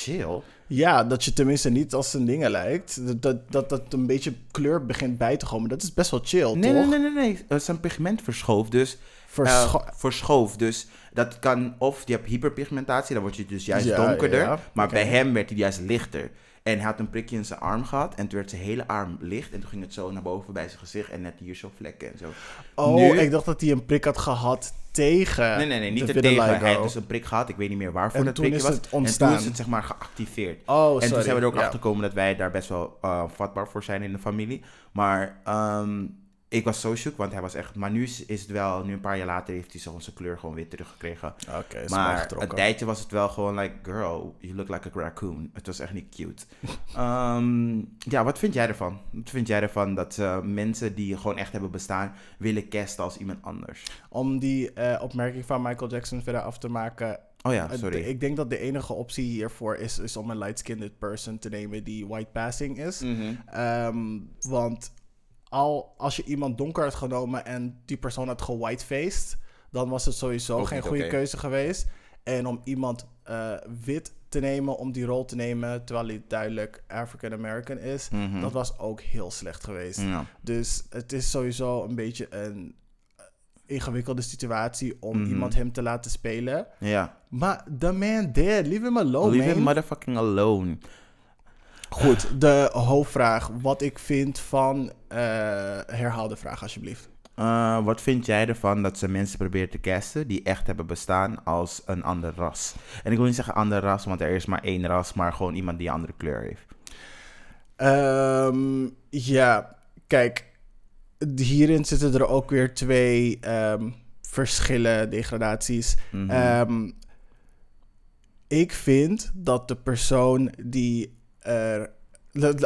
Chill?
Ja, dat je tenminste niet als zijn dingen lijkt. Dat, dat, dat, een beetje kleur begint bij te komen. Dat is best wel chill,
Nee,
toch?
nee, nee, nee, nee. Eh, zijn pigment verschoof, dus...
Verscho-
eh, verschoof, dus dat kan... Of je hebt hyperpigmentatie, dan word je dus juist
Ja,
donkerder.
ja,
maar bij hem werd hij juist lichter. En hij had een prikje in zijn arm gehad. En toen werd zijn hele arm licht. En toen ging het zo naar boven bij zijn gezicht. En net hier zo vlekken en zo.
oh,
nu-
ik dacht dat hij een prik had gehad tegen
Nee, nee, nee. Niet
de
tegen. Hij heeft dus een prik gehad. Ik weet niet meer waarvoor
En
dat
is
was.
het
En toen
ontstaan.
is het zeg maar geactiveerd.
Oh,
En toen
sorry.
zijn we er ook
Ja.
achter gekomen dat wij daar best wel eh, vatbaar voor zijn in de familie. Maar ehm, ik was zo shook, want hij was echt... Maar nu is, is het wel... Nu een paar jaar later heeft hij zo zijn kleur gewoon weer teruggekregen.
Oké, is
Maar een tijdje was het wel gewoon like, girl, you look like a raccoon. Het was echt niet cute. Ehm, ja, wat vind jij ervan? Wat vind jij ervan dat eh, mensen die gewoon echt hebben bestaan, willen casten als iemand anders?
Om die eh, opmerking van Michael Jackson verder af te maken.
Oh ja, sorry.
Ik denk dat de enige optie hiervoor is, is om een light-skinned person te nemen die white passing is.
Mhm.
Ehm, want al als je iemand donker had genomen en die persoon had gewhitefaced, dan was het sowieso
Ook
geen goede keuze geweest. En om iemand eh, wit te nemen om die rol te nemen, terwijl hij duidelijk African American is,
Mhm.
dat was ook heel slecht geweest.
Ja.
Dus het is sowieso een beetje een eh, ingewikkelde situatie om
Mhm.
iemand hem te laten spelen.
ja.
Maar the man dead, leave him alone,
Leave
man.
him motherfucking alone.
Goed, de hoofdvraag. Wat ik vind van... eh herhaal de vraag alsjeblieft.
Eh, wat vind jij ervan dat ze mensen proberen te casten die echt hebben bestaan als een ander ras? En ik wil niet zeggen ander ras, want er is maar één ras, maar gewoon iemand die een andere kleur heeft.
Ehm, ja, kijk. Hierin zitten er ook weer twee ehm, verschillen, degradaties.
Mhm.
Ehm, ik vind dat de persoon die er.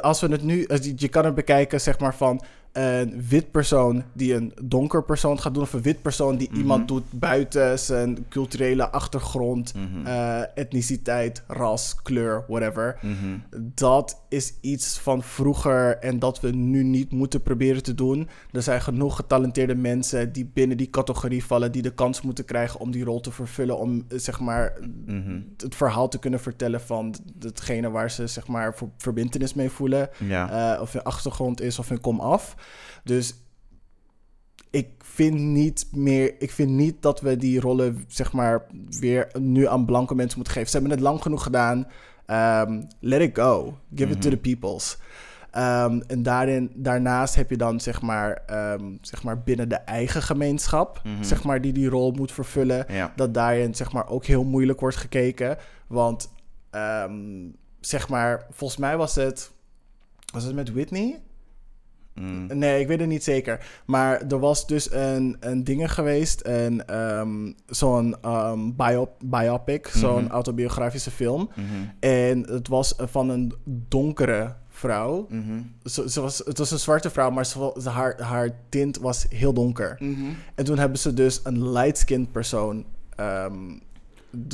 Als we het nu. Je kan het bekijken, zeg maar, van een wit persoon die een donker persoon gaat doen. Of een wit persoon die
Mhm.
iemand doet buiten zijn culturele achtergrond,
Mhm.
eh, etniciteit, ras, kleur, whatever.
Mhm.
Dat is iets van vroeger en dat we nu niet moeten proberen te doen. Er zijn genoeg getalenteerde mensen die binnen die categorie vallen, die de kans moeten krijgen om die rol te vervullen, om zeg maar
Mhm.
het verhaal te kunnen vertellen van datgene waar ze zeg maar voor verbindenis mee voelen,
Ja.
eh, of hun achtergrond is of hun kom af. Dus ik vind niet meer, ik vind niet dat we die rollen zeg maar weer nu aan blanke mensen moeten geven. Ze hebben het lang genoeg gedaan. Ehm, let it go. Give it to
Mhm.
the peoples. Ehm, en daarin, daarnaast heb je dan zeg maar, ehm, zeg maar binnen de eigen gemeenschap,
Mhm.
zeg maar, die die rol moet vervullen
Ja.
dat daarin zeg maar ook heel moeilijk wordt gekeken. Want zeg maar, volgens mij was het. Was het met Whitney?
Mm.
Nee, ik weet het niet zeker. Maar er was dus een, een dingen geweest. Een, ehm, zo'n ehm, biop, biopic, zo'n
Mhm.
autobiografische film.
Mhm.
En het was van een donkere vrouw.
Mhm.
Ze, ze was, het was een zwarte vrouw, maar ze, haar, haar tint was heel donker. En toen hebben ze dus een light-skinned persoon ehm,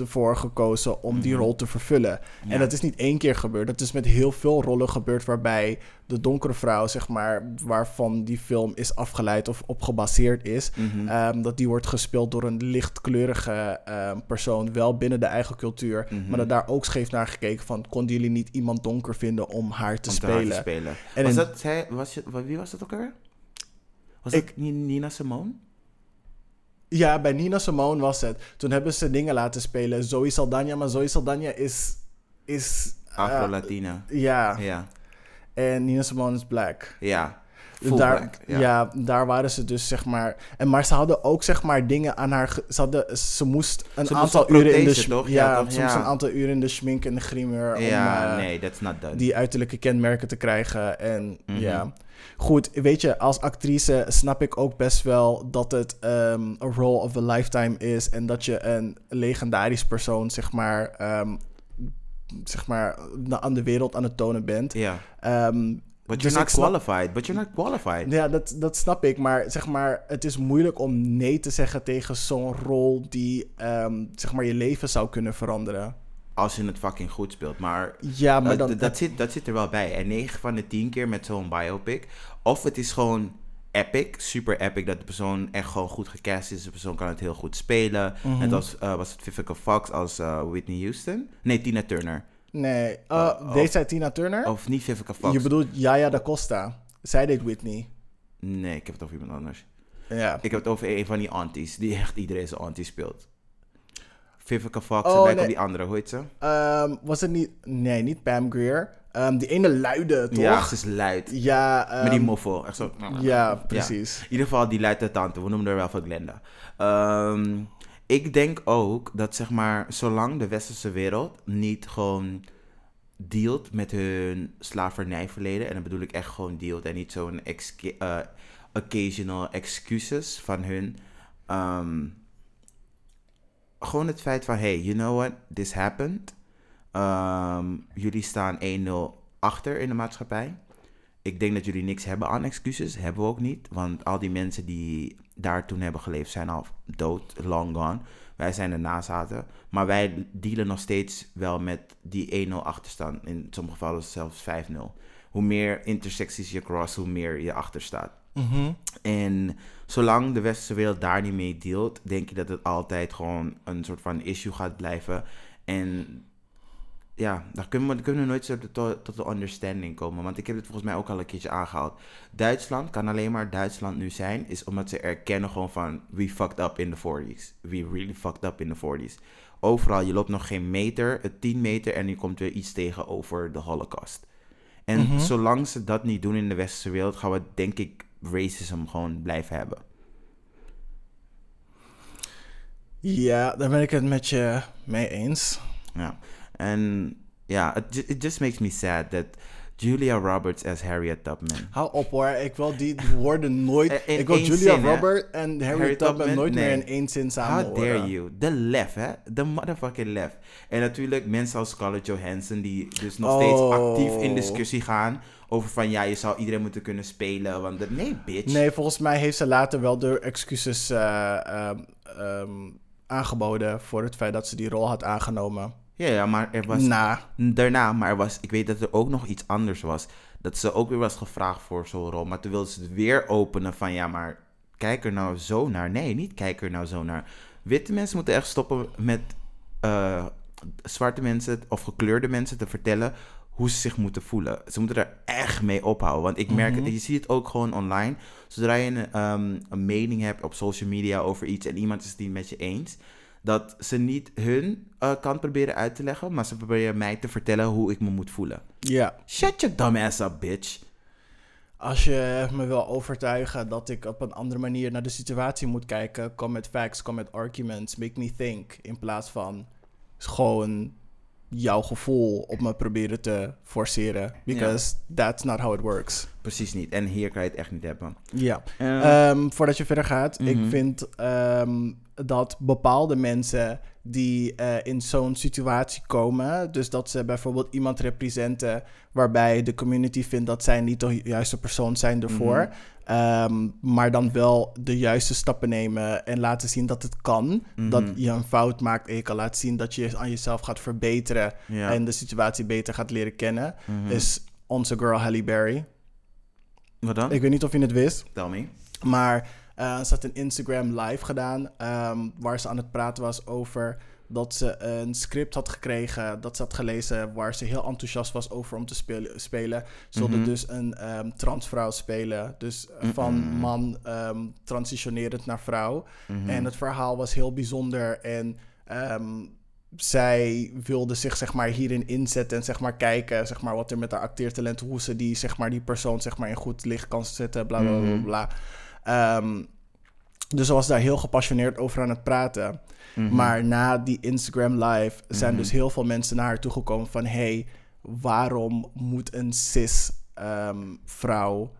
ervoor gekozen om die
Mhm.
rol te vervullen.
Ja.
En dat is niet één keer gebeurd. Dat is met heel veel rollen gebeurd waarbij de donkere vrouw, zeg maar, waarvan die film is afgeleid of op gebaseerd is,
Mhm.
ehm, dat die wordt gespeeld door een lichtkleurige ehm, persoon, wel binnen de eigen cultuur.
Mhm.
Maar dat daar ook scheef naar gekeken van, konden jullie niet iemand donker vinden om haar te
Om
spelen?
te spelen.
En
was
in-
dat, zij, was je, wie was dat ook alweer? Was
Ik-
dat Ni- Nina Simone?
Ja, bij Nina Simone was het. Toen hebben ze dingen laten spelen. Zoe Saldana, maar Zoe Saldana is... is eh,
Afro-Latina.
ja,
ja.
en Nina Simone is black.
Ja. Full
daar,
black,
ja.
ja.
daar waren ze dus, zeg maar... En, maar ze hadden ook, zeg maar, dingen aan haar... Ze, hadden, ze moest een
Ze
aantal uren in de...
toch?
Ja,
Ja,
een aantal uren in de schmink en de griemer...
Ja,
om, eh,
nee, that's not done.
die uiterlijke kenmerken te krijgen. En
Mhm.
ja, goed, weet je, als actrice snap ik ook best wel dat het ehm een role of a lifetime is en dat je een legendarisch persoon, zeg maar, ehm, zeg maar, aan de wereld aan het tonen bent.
Ja.
Ehm,
But
Dus
you're not
ik snap-
qualified. But you're not qualified.
ja, dat, dat snap ik, maar zeg maar, het is moeilijk om nee te zeggen tegen zo'n rol die, zeg maar, je leven zou kunnen veranderen.
Als je het fucking goed speelt. Maar
Ja, maar dan...
dat, zit, dat zit er wel bij. En 9 van de 10 keer met zo'n biopic. Of het is gewoon epic, super epic, dat de persoon echt gewoon goed gecast is. De persoon kan het heel goed spelen.
Mhm.
Net als uh, was het Vivica Fox als uh, Whitney Houston. Nee, Tina Turner.
Nee, uh, deed
of-
zij Tina Turner?
Of niet Vivica Fox.
Je bedoelt Jaya da Costa. Zij deed Whitney.
Nee, ik heb het over iemand anders.
Ja.
Ik heb het over een van die aunties, die echt iedereen zijn auntie speelt. Vivica Fox,
Oh,
en lijkt
nee.
die andere, hoe heet ze?
Ehm, was het niet... Nee, niet Pam Grier. Ehm, die ene luide, toch?
Ja, ze is luid.
Ja, ehm,
Met die moffel, echt zo.
Ja, precies.
In ieder geval, die luidt de tante. We noemen haar wel van Glenda. Ehm, ik denk ook dat, zeg maar, zolang de westerse wereld niet gewoon dealt met hun slavernijverleden, en dan bedoel ik echt gewoon dealt en niet zo'n eh, occasional excuses van hun. Gewoon het feit van, hey, you know what, this happened. Ehm, jullie staan 1-0 achter in de maatschappij. Ik denk dat jullie niks hebben aan excuses. Hebben we ook niet. Want al die mensen die daar toen hebben geleefd zijn al dood, long gone. Wij zijn de nazaten. Maar wij dealen nog steeds wel met die 1-0 achterstand. In sommige gevallen zelfs 5-0. Hoe meer intersecties je cross, hoe meer je achter En zolang de westerse wereld daar niet mee dealt, denk ik dat het altijd gewoon een soort van issue gaat blijven. En ja, daar kunnen we, kunnen we nooit zo tot, tot een understanding komen. Want ik heb het volgens mij ook al een keertje aangehaald. Duitsland kan alleen maar Duitsland nu zijn, is omdat ze erkennen gewoon van, we fucked up in the 40s. We really fucked up in the 40s. Overal, je loopt nog geen meter, het 10 meter en je komt weer iets tegen over de holocaust. En
Mhm.
zolang ze dat niet doen in de westerse wereld, gaan we denk ik racism gewoon blijven hebben.
Ja, daar ben ik het met je mee eens.
Ja. En ja, it, ju- it just makes me sad that Julia Roberts as Harriet Tubman.
Hou op hoor, ik wil die woorden nooit...
In- in
ik wil Julia
zin, hè?
Robert en Harry Tubman
Tubman?
nooit meer in één zin samen
How
horen.
dare you? De lef, hè? De motherfucking lef. En natuurlijk mensen als Scarlett Johansson die dus nog steeds
Oh.
actief in discussie gaan over van ja, je zou iedereen moeten kunnen spelen. Want de, nee, bitch.
Nee, volgens mij heeft ze later wel de excuses eh, ehm, ehm, aangeboden voor het feit dat ze die rol had aangenomen.
Ja, ja, maar er was
Na.
daarna, maar er was, ik weet dat er ook nog iets anders was. Dat ze ook weer was gevraagd voor zo'n rol. Maar toen wilde ze het weer openen van ja, maar kijk er nou zo naar. Nee, niet kijk er nou zo naar. Witte mensen moeten echt stoppen met eh, zwarte mensen of gekleurde mensen te vertellen hoe ze zich moeten voelen. Ze moeten er echt mee ophouden. Want ik merk
Mhm.
het, je ziet het ook gewoon online. Zodra je een, ehm, een mening hebt op social media over iets en iemand is het niet met je eens, dat ze niet hun eh, kant proberen uit te leggen, maar ze proberen mij te vertellen hoe ik me moet voelen.
Ja.
Shut your dumb ass up, bitch.
Als je me wil overtuigen dat ik op een andere manier naar de situatie moet kijken, kom met facts, kom met arguments, make me think. In plaats van gewoon jouw gevoel op me proberen te forceren. Because that's not how it works.
Precies niet. En hier kan je het echt niet hebben.
Ja.
Eh,
Ehm, voordat je verder gaat, ik
Mhm.
vind ehm, dat bepaalde mensen die eh, in zo'n situatie komen, dus dat ze bijvoorbeeld iemand representen waarbij de community vindt dat zij niet de juiste persoon zijn ervoor, ehm, maar dan wel de juiste stappen nemen en laten zien dat het kan, dat je een fout maakt en je kan laten zien dat je aan jezelf gaat verbeteren
Ja.
en de situatie beter gaat leren kennen, is onze girl Halle Berry.
Wat dan?
Ik weet niet of je het wist.
Tell me.
Maar eh, ze had een Instagram live gedaan. ehm, waar ze aan het praten was over dat ze een script had gekregen. Dat ze had gelezen. Waar ze heel enthousiast was over om te spelen. spelen. Ze wilde dus een ehm, transvrouw spelen. Dus eh, van man ehm, transitionerend naar vrouw. En het verhaal was heel bijzonder. En. ehm, zij wilde zich zeg maar hierin inzetten en zeg maar kijken zeg maar wat er met haar acteertalent hoe ze die zeg maar die persoon zeg maar in goed licht kan zetten bla bla bla bla. Dus ze was daar heel gepassioneerd over aan het praten. Maar na die Instagram live zijn dus heel veel mensen naar haar toegekomen van hey waarom moet een cis ehm, vrouw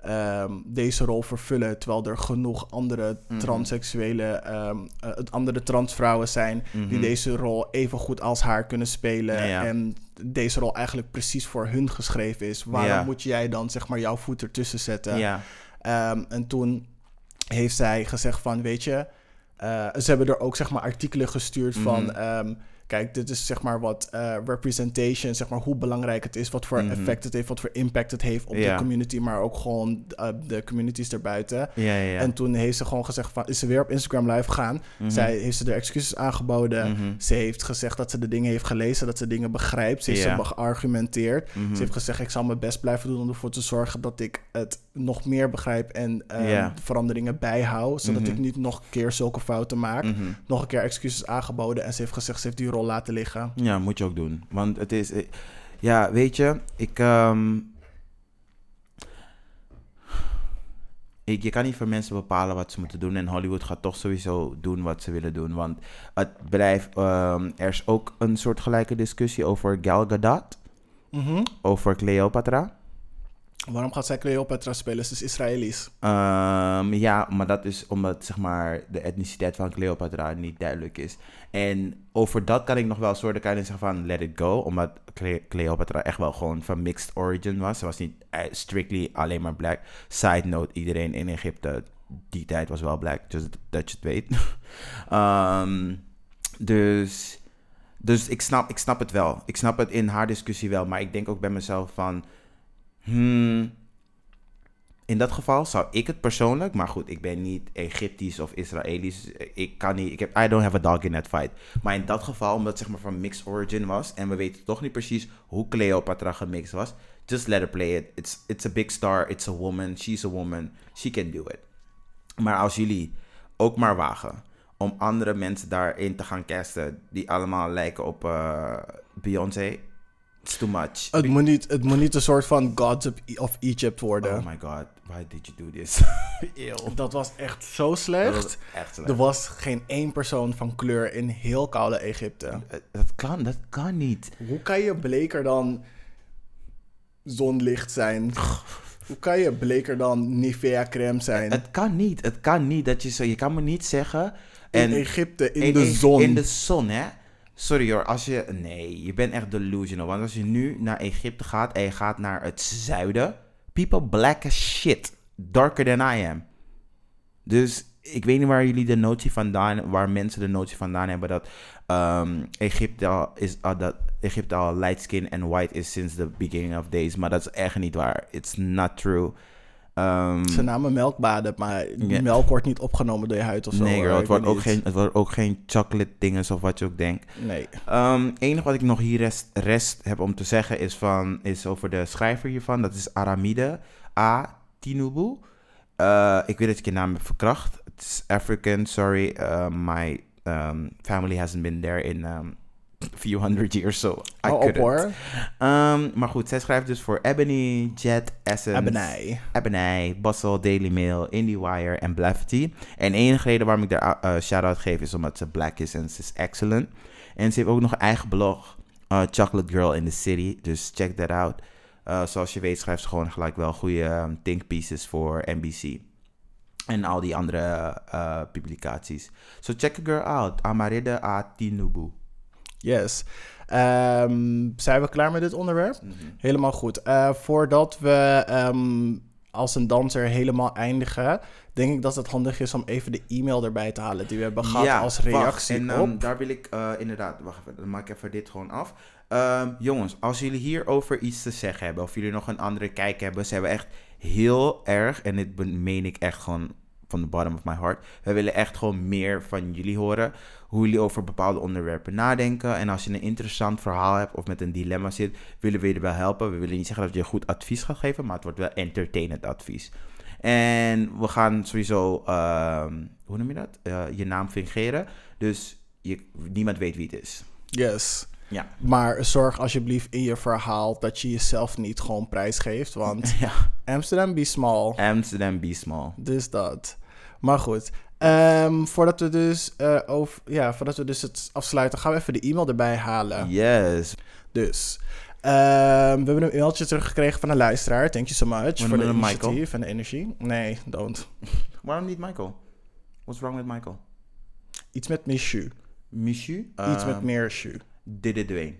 ehm, deze rol vervullen terwijl er genoeg andere transseksuele ehm, eh, andere transvrouwen zijn die deze rol even goed als haar kunnen spelen
Ja.
en deze rol eigenlijk precies voor hun geschreven is. Waarom
Ja.
moet jij dan zeg maar jouw voet ertussen zetten? En toen heeft zij gezegd van, weet je... eh, ze hebben er ook zeg maar artikelen gestuurd van... ehm, kijk, dit is zeg maar wat eh, representation, zeg maar hoe belangrijk het is... wat voor effect het heeft, wat voor impact het heeft op
Ja.
de community... maar ook gewoon eh, de communities erbuiten.
Ja, ja, ja.
En toen heeft ze gewoon gezegd van... is ze weer op Instagram live gegaan. Zij heeft ze er excuses aangeboden.
Mhm.
Ze heeft gezegd dat ze de dingen heeft gelezen... dat ze dingen begrijpt. Ze heeft ze geargumenteerd.
Mhm.
Ze heeft gezegd, ik zal mijn best blijven doen om ervoor te zorgen dat ik het nog meer begrijp en ehm, veranderingen bijhoud. Zodat
Mhm.
ik niet nog een keer zulke fouten maak.
Mhm.
Nog een keer excuses aangeboden en ze heeft gezegd, ze heeft die rol laten liggen.
Ja, moet je ook doen. Want het is... eh, Ja, weet je, ik... ehm, ik je kan niet voor mensen bepalen wat ze moeten doen. En Hollywood gaat toch sowieso doen wat ze willen doen. Want het bedrijf... ehm, er is ook een soortgelijke discussie over Gal Gadot. Over Cleopatra.
Waarom gaat zij Cleopatra spelen? Ze is Israëlisch.
Ehm, ja, maar dat is omdat zeg maar, de etniciteit van Cleopatra niet duidelijk is. En over dat kan ik nog wel soorten kan zeggen van let it go. Omdat Cle- Cleopatra echt wel gewoon van mixed origin was. Ze was niet eh, strictly alleen maar black. Side note, iedereen in Egypte die tijd was wel black. Dus dat je het weet. Ehm, dus dus ik, snap, ik snap het wel. Ik snap het in haar discussie wel. Maar ik denk ook bij mezelf van... Hmm, in dat geval zou ik het persoonlijk, maar goed, ik ben niet Egyptisch of Israëlisch. Ik kan niet, ik heb, I don't have a dog in that fight. Maar in dat geval, omdat het zeg maar van mixed origin was en we weten toch niet precies hoe Cleopatra gemixt was, just let her play it. It's, it's a big star, it's a woman, she's a woman, she can do it. Maar als jullie ook maar wagen om andere mensen daarin te gaan casten die allemaal lijken op eh, Beyoncé, it's too much.
Het moet, niet, het moet niet een soort van Gods of, of Egypt worden.
Oh my god, why did you do this? Ew.
Dat was echt zo
Dat
slecht.
was echt slecht.
Er was geen één persoon van kleur in heel koude Egypte.
Eh, Dat kan, dat kan niet.
Hoe kan je bleker dan zonlicht zijn? Hoe kan je bleker dan Nivea crème zijn?
Het kan niet. Het kan niet dat je zo. Je kan me niet zeggen.
in Egypte, in,
in-
de zon.
In de zon, hè? Sorry hoor, als je. Nee, je bent echt delusional. Want als je nu naar Egypte gaat en je gaat naar het zuiden. People black as shit. Darker than I am. Dus ik weet niet waar jullie de notie vandaan, waar mensen de notie vandaan hebben dat ehm, Egypte, al is, dat Egypte al light skin en white is since the beginning of days. Maar dat is echt niet waar. It's not true. Ehm,
Ze namen melkbaden, maar melk wordt niet opgenomen door je huid of zo.
nee, girl, het wordt, ook
niet.
geen, het wordt ook geen chocolate dinges of wat je ook denkt.
Nee.
Ehm enige wat ik nog hier rest, rest heb om te zeggen is, van, is over de schrijver hiervan. Dat is Aramide A. Tinubu. Eh, ik weet dat ik je naam heb verkracht. Het is African, sorry. Uh, my um, family hasn't been there in um, few hundred years, so I
op
couldn't. Ehm, maar goed, zij schrijft dus voor Ebony, Jet, Essence...
Ebony.
Ebony, Bustle, Daily Mail, IndieWire en Blavity. En enige reden waarom ik daar uh, shout-out geef is omdat ze black is en ze is excellent. En ze heeft ook nog een eigen blog, uh, Chocolate Girl in the City. Dus check that out. Uh, zoals je weet schrijft ze gewoon gelijk wel goede um, think pieces voor NBC. En al die andere eh, publicaties. So check a girl out. Amaride Atinubu.
Yes. Ehm, zijn we klaar met dit onderwerp? Helemaal goed. Eh, voordat we ehm, als een danser helemaal eindigen, denk ik dat het handig is om even de e-mail erbij te halen die we hebben gehad als
wacht.
reactie
En ehm, daar wil ik eh, inderdaad, wacht even, dan maak ik even dit gewoon af. Jongens, als jullie hierover iets te zeggen hebben, of jullie nog een andere kijk hebben, ze hebben echt heel erg, en dit meen ik echt gewoon van the bottom of my heart, we willen echt gewoon meer van jullie horen, hoe jullie over bepaalde onderwerpen nadenken. En als je een interessant verhaal hebt of met een dilemma zit, willen we je erbij helpen. We willen niet zeggen dat je goed advies gaat geven, maar het wordt wel entertainend advies. En we gaan sowieso, ehm, hoe noem je dat? Eh, je naam fingeren. Dus je, niemand weet wie het is.
Yes.
Ja.
Maar zorg alsjeblieft in je verhaal dat je jezelf niet gewoon prijsgeeft, want
ja.
Amsterdam be small.
Amsterdam Be Small.
Dus dat. Maar goed. Ehm, voordat we dus eh, over, ja, voordat we dus het afsluiten, gaan we even de e-mail erbij halen.
Yes.
Dus ehm, we hebben een mailtje teruggekregen van een luisteraar. Thank you so much voor de
Michael?
initiatief en de energie. Nee, don't.
Waarom niet Michael? What's wrong with Michael?
Iets met Michu.
Michu?
Iets met
Ehm,
meer Shu.
Diddy Dwayne.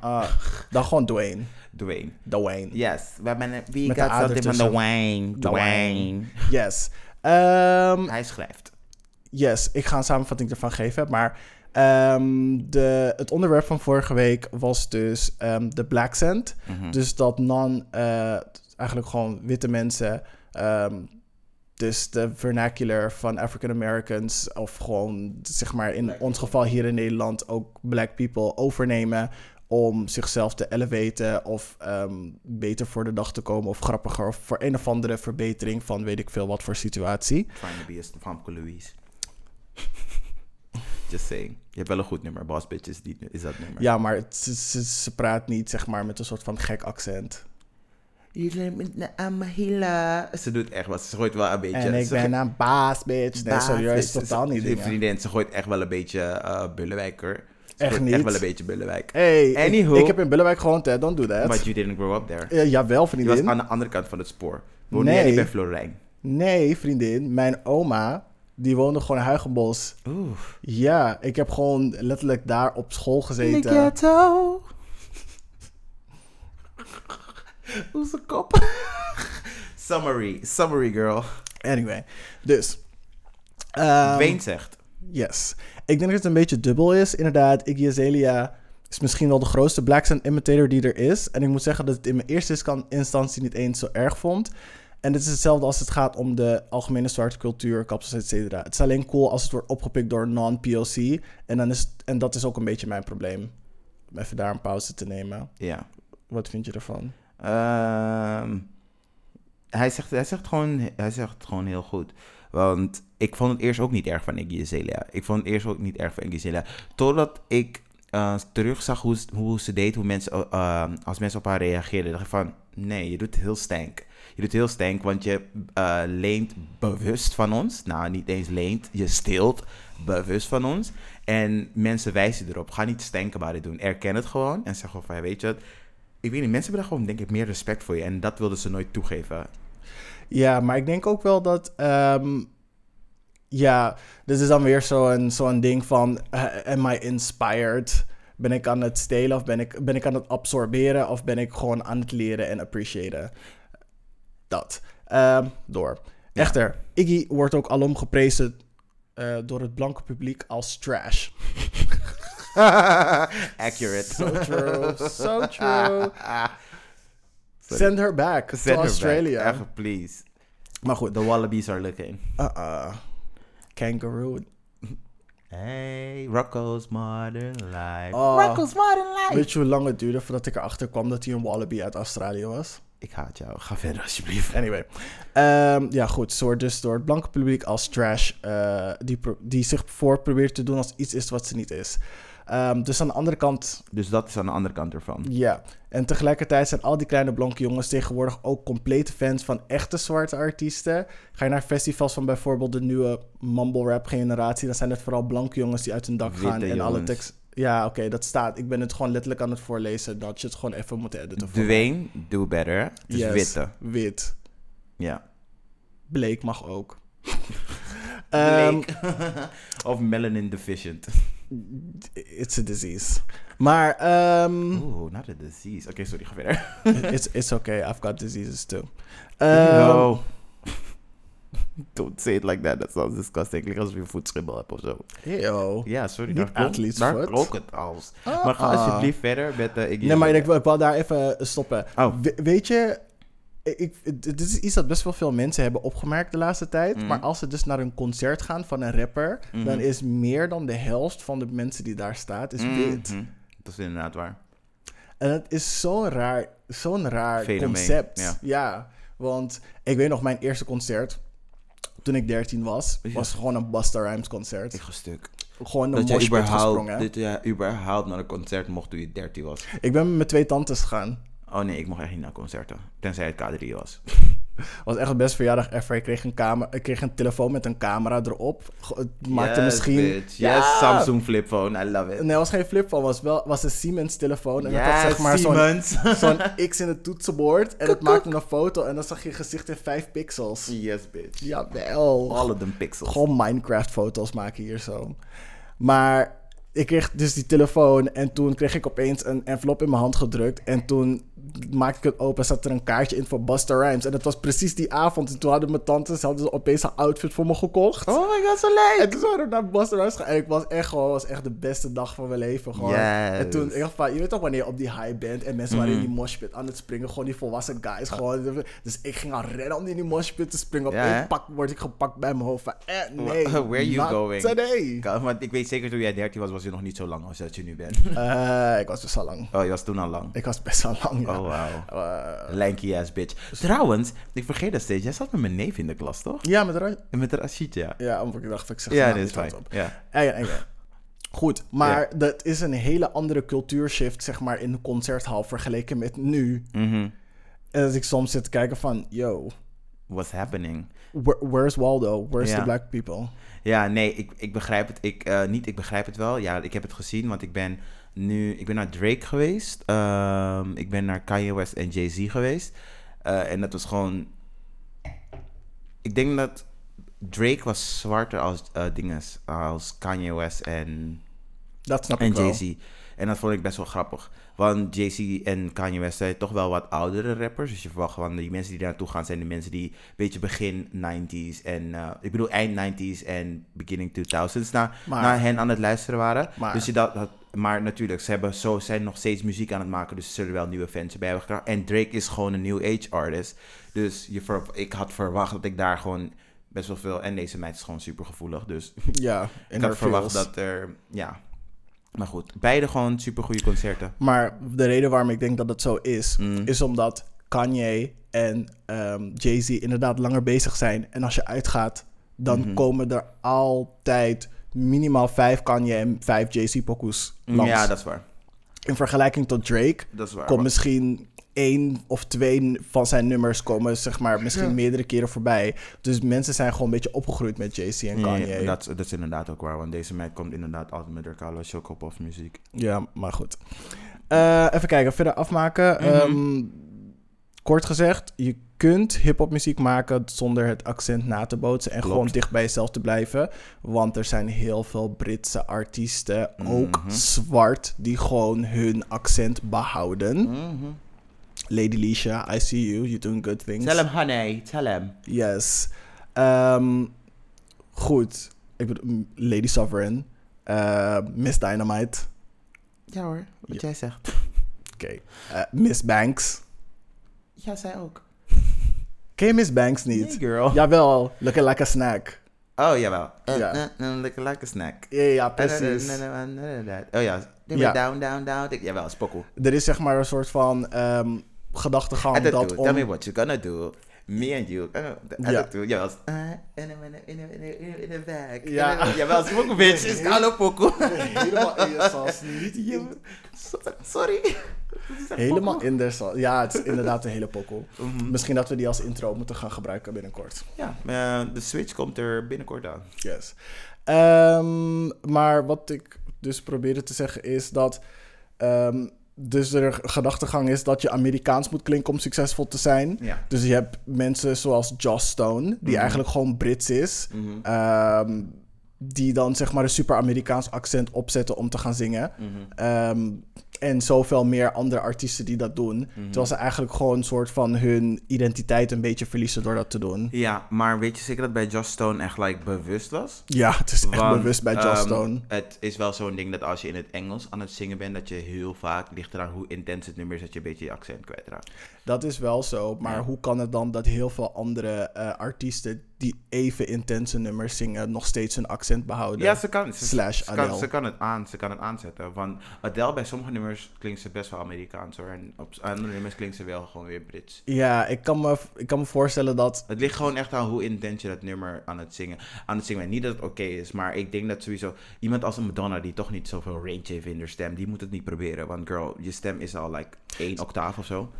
Ah. Dan gewoon Dwayne.
Dwayne.
Dwayne.
Yes. We hebben. We
Met
got something van. Dwayne. Dwayne.
Yes. Ehm,
Hij schrijft.
yes, ik ga een samenvatting ervan geven. Maar ehm, de, het onderwerp van vorige week was dus ehm, de Black Cent.
Mhm.
Dus dat non, eh, eigenlijk gewoon witte mensen, dus de vernacular van African Americans, of gewoon zeg maar in ons geval hier in Nederland ook black people overnemen om zichzelf te elevaten of ehm, beter voor de dag te komen of grappiger of voor een of andere verbetering van weet ik veel wat voor situatie.
Trying to be a Famke Louise. Just saying. Je hebt wel een goed nummer. Boss Bitches die, is dat nummer.
Ja, maar het, ze, ze praat niet zeg maar met een soort van gek accent.
Ze doet echt wat. Ze gooit wel een beetje...
En ik ben een baas, bitch. Nee, serieus, totaal niet
vriendin, ze gooit echt wel een beetje eh Bullewijk hoor. Ze
Echt niet?
Echt wel een beetje Bullewijk.
Hey, ik,
Anywho.
ik heb in Bullewijk gewoond, hè. Don't do that.
But you didn't grow up there.
Eh, jawel,
Je was
vriendin.
aan de andere kant van het spoor. Woonde
Nee.
jij niet bij Florijn?
Nee, vriendin. Mijn oma, die woonde gewoon in Huigenbos.
Oeh.
Ja, ik heb gewoon letterlijk daar op school
In the
gezeten.
ghetto. Hoe kop? summary. Summary girl.
Anyway, dus. ehm,
Wayne zegt.
Yes. Ik denk dat het een beetje dubbel is. Inderdaad, Iggy Azalea is misschien wel de grootste Black Sun imitator die er is. En ik moet zeggen dat het in mijn eerste instantie niet eens zo erg vond. En dit is hetzelfde als het gaat om de algemene zwarte cultuur, kapsels, et cetera. Het is alleen cool als het wordt opgepikt door non-POC. En, dan is het- en dat is ook een beetje mijn probleem. Om even daar een pauze te nemen.
Ja.
Wat vind je ervan?
Ehm, hij, zegt, hij, zegt gewoon, hij zegt gewoon heel goed. Want ik vond het eerst ook niet erg van Iggy Azalea. Ik vond het eerst ook niet erg van Iggy Azalea. Totdat ik eh, terugzag hoe, hoe ze deed, hoe mensen, eh, als mensen op haar reageerden. dacht ik van, nee, je doet heel stank. Je doet heel stank, want je eh, leent bewust van ons. Nou, niet eens leent, je steelt bewust van ons. En mensen wijzen erop. Ga niet stank about it doen. Erken het gewoon en zeg gewoon van, weet je wat, ik weet niet, mensen hebben daar gewoon denk ik meer respect voor je. En dat wilden ze nooit toegeven.
Ja, maar ik denk ook wel dat. ehm, ja, dit is dan weer zo'n zo'n ding van. eh, am I inspired? Ben ik aan het stelen of ben ik, ben ik aan het absorberen? Of ben ik gewoon aan het leren en appreciëren? Dat. Ehm, door.
Ja.
Echter, Iggy wordt ook alom geprezen eh, door het blanke publiek als trash.
Accurate.
So true, so true.
Sorry.
Send her back
Send
to
her back.
Australia.
Echt, please.
Maar goed,
The wallabies are looking.
uh-uh. Kangaroo.
Hey, Rocco's Modern Life.
Oh.
Rocco's Modern Life.
Weet je hoe lang het duurde voordat ik erachter kwam dat hij een wallaby uit Australië was?
Ik haat jou. Ga verder alsjeblieft.
Anyway. Ehm, ja, goed. Ze wordt dus door het blanke publiek als trash, eh, die, die zich voor probeert te doen als iets is wat ze niet is. Ehm, dus aan de andere kant,
Dus dat is aan de andere kant ervan.
ja. En tegelijkertijd zijn al die kleine blanke jongens tegenwoordig ook complete fans van echte zwarte artiesten. Ga je naar festivals van bijvoorbeeld de nieuwe mumble rap generatie, dan zijn het vooral blanke jongens die uit hun dak gaan en alle tekst. Ja, oké, dat staat. Ik ben het gewoon letterlijk aan het voorlezen. Dat je het gewoon even moet editen.
Dwayne, do better. Is
Yes,
witte.
Wit.
Ja.
Bleek mag ook.
Bleek. of melanin deficient.
It's a disease. Maar
Oeh, not a disease. Oké, sorry, ga verder.
it's, it's okay, I've got diseases too.
No. Don't say it like that. That sounds disgusting. Klinkt alsof je een voetschimmel hebt of zo.
Ew.
Ja, sorry.
Niet
daar klonk- Daar klonk het als.
Ah,
Maar ga alsjeblieft verder met de... Ik
Nee, maar ik, wil- ik wil daar even stoppen.
Oh.
We- weet je, ik, ik- dit is iets dat best wel veel mensen hebben opgemerkt de laatste tijd.
Mhm.
Maar als ze dus naar een concert gaan van een rapper,
Mhm.
dan is meer dan de helft van de mensen die daar staat, is wit.
Mhm. Dat is inderdaad waar.
En het is zo'n raar, zo'n raar
Fenomeen,
concept.
ja.
want ik weet nog, mijn eerste concert, toen ik 13 was,
Ja.
was gewoon een Busta Rhymes concert.
Ik ga stuk.
Gewoon een
Dat je
moshpit gesprongen.
dit, ja, überhaupt naar een concert mocht toen je 13 was.
Ik ben met mijn twee tantes gegaan.
Oh nee, ik mocht echt niet naar concerten. Tenzij het K3 was.
was echt het beste verjaardag ever. Ik kreeg een, kamer, ik kreeg een telefoon met een camera erop. Het maakte
Yes,
misschien...
bitch.
Ja.
Yes, Samsung flip phone. I love it.
Nee, het was geen flip phone. Het was, wel, was een Siemens telefoon. En
Yes,
had zeg maar zo'n
Siemens.
zo'n X in het toetsenbord. En het maakte een foto. En dan zag je gezicht in 5 pixels.
yes, bitch.
Jawel.
All of them pixels.
Gewoon Minecraft foto's maken hier zo. Maar ik kreeg dus die telefoon en toen kreeg ik opeens een envelop in mijn hand gedrukt. En toen maakte ik het open, zat er een kaartje in voor Busta Rhymes. En dat was precies die avond. En toen hadden mijn tantes hadden ze opeens een outfit voor me gekocht.
Oh my god, zo leuk.
En toen zijn we naar Busta Rhymes gegaan. En ik was echt gewoon, was echt de beste dag van mijn leven. Gewoon.
Yes.
En toen, ik dacht van, je weet toch wanneer je op die high bent en mensen waren in
Mhm.
die moshpit aan het springen. Gewoon die volwassen guys. Gewoon. Dus ik ging al rennen om in die moshpit te springen. Op
hè?
pak word ik gepakt bij mijn hoofd. Van, eh, nee,
Where you going?
today.
Want ik weet zeker toen jij 13 was, was je nog niet zo lang als dat je nu bent.
Eh, ik was best wel lang.
Oh, je was toen al lang.
Ik was best wel lang, ja.
Oh, wow.
Eh,
Lanky ass bitch. Trouwens, ik vergeet dat steeds. Jij zat met mijn neef in de klas, toch?
ja, met Ra-
met Rashid, ja.
Ja, omdat ik dacht, ik zeg
Ja,
nou
dat is fijn.
hardop.
Ja.
Goed, maar dat is een hele andere cultuurshift, zeg maar, in de concerthal vergeleken met nu.
Mhm.
En dat ik soms zit te kijken van, yo,
What's happening?
where- where's Waldo? Where's
Ja.
the black people?
Ja, nee, ik, ik begrijp het. Ik, eh, niet, ik begrijp het wel. Ja, ik heb het gezien, want ik ben nu... Ik ben naar Drake geweest. Ehm, ik ben naar Kanye West en Jay-Z geweest. Eh, en dat was gewoon... Ik denk dat Drake was zwarter als eh dinges, als Kanye West en,
Dat snap
en
ik wel.
Jay-Z. En dat vond ik best wel grappig. Want Jay-Z en Kanye West zijn toch wel wat oudere rappers. Dus je verwacht van die mensen die daar naartoe gaan... zijn de mensen die een beetje begin 90s en... eh, ik bedoel eind 90s en beginning 2000s naar,
Maar-
naar hen aan het luisteren waren.
Maar-
Dus je dat, dat, maar natuurlijk, ze hebben zo, zijn nog steeds muziek aan het maken... dus ze zullen wel nieuwe fans bij hebben gekregen. En Drake is gewoon een new age artist. Dus je ver, ik had verwacht dat ik daar gewoon best wel veel... en deze meid is gewoon super gevoelig, dus...
Ja,
ik had verwacht
feels.
dat er... Ja, maar goed. Beide gewoon super goede concerten.
Maar de reden waarom ik denk dat het zo is,
Mm.
is omdat Kanye en ehm, Jay-Z inderdaad langer bezig zijn. En als je uitgaat, dan
Mhm.
komen er altijd minimaal vijf Kanye en vijf Jay-Z-pokoes langs.
Ja, dat is waar.
In vergelijking tot Drake
Dat is waar.
komt misschien één of twee van zijn nummers komen, zeg maar, misschien
Ja.
meerdere keren voorbij. Dus mensen zijn gewoon een beetje opgegroeid met Jay-Z en Kanye.
ja, dat, dat is inderdaad ook waar, want deze meid komt inderdaad altijd met haar koude chocopop muziek.
Ja, maar goed. Eh, even kijken, verder afmaken.
Mhm.
Ehm, kort gezegd, je kunt hip-hop muziek maken zonder het accent na te bootsen en
Klopt.
gewoon dicht bij jezelf te blijven. Want er zijn heel veel Britse artiesten, ook
Mhm.
zwart, die gewoon hun accent behouden. Lady Leisha, I see you, you're doing good things.
Tell hem, honey, tell hem.
Yes. Ehm, goed. Ik bedoel, Lady Sovereign, eh, Miss Dynamite.
Ja hoor, wat jij zegt.
Oké. Eh, Miss Banks.
Ja, zij ook.
Ken je Miss Banks niet?
Hey girl.
Jawel, looking like a snack.
Oh, jawel. Uh,
Ja.
uh, uh, like, like a snack.
Ja, ja, precies.
Oh ja.
Ja.
Down, down, down. Jawel, spokkel.
Er is zeg maar een soort van ehm gedachtegang dat
tell
om...
me what you gonna do. Me and you. The
Ja.
attitude, jawel. Uh, in a bag.
Ja.
In a- Jawel, spokkel bitch. Is pokkel.
Helemaal in je sas. Niet
Sorry.
Helemaal in de sas. Ja, het is inderdaad een hele pokkel.
Mhm.
Misschien dat we die als intro moeten gaan gebruiken binnenkort.
Ja, eh, de Switch komt er binnenkort aan.
Yes. Ehm, maar wat ik dus probeerde te zeggen is dat ehm, dus de gedachtegang is dat je Amerikaans moet klinken om succesvol te zijn.
Ja.
Dus je hebt mensen zoals Joss Stone, die
Mhm.
eigenlijk gewoon Brits is.
Mhm.
ehm, die dan zeg maar een super Amerikaans accent opzetten om te gaan zingen.
Mhm.
Ehm, en zoveel meer andere artiesten die dat doen.
Mhm.
Terwijl ze eigenlijk gewoon een soort van hun identiteit een beetje verliezen door dat te doen.
Ja, maar weet je zeker dat bij Joss Stone echt like, bewust was?
Ja, het is echt
Want,
bewust bij Joss
ehm,
Stone.
Het is wel zo'n ding dat als je in het Engels aan het zingen bent, dat je heel vaak, ligt eraan hoe intens het nummer is, dat je een beetje je accent kwijtraakt.
Dat is wel zo. Maar
Ja.
hoe kan het dan dat heel veel andere eh, artiesten die even intense nummers zingen, nog steeds hun accent behouden?
Ja, ze kan, ze,
Slash
ze, kan,
Adele.
ze, kan het aan, ze kan het aanzetten. Want Adele, bij sommige nummers klinkt ze best wel Amerikaans hoor. En op andere nummers klinkt ze wel gewoon weer Brits.
Ja, ik kan, me, ik kan me voorstellen dat.
Het ligt gewoon echt aan hoe intens je dat nummer aan het zingen, aan het zingen. Niet dat het oké is, maar ik denk dat sowieso iemand als een Madonna die toch niet zoveel range heeft in haar stem, die moet het niet proberen. Want girl, je stem is al like één octaaf of zo.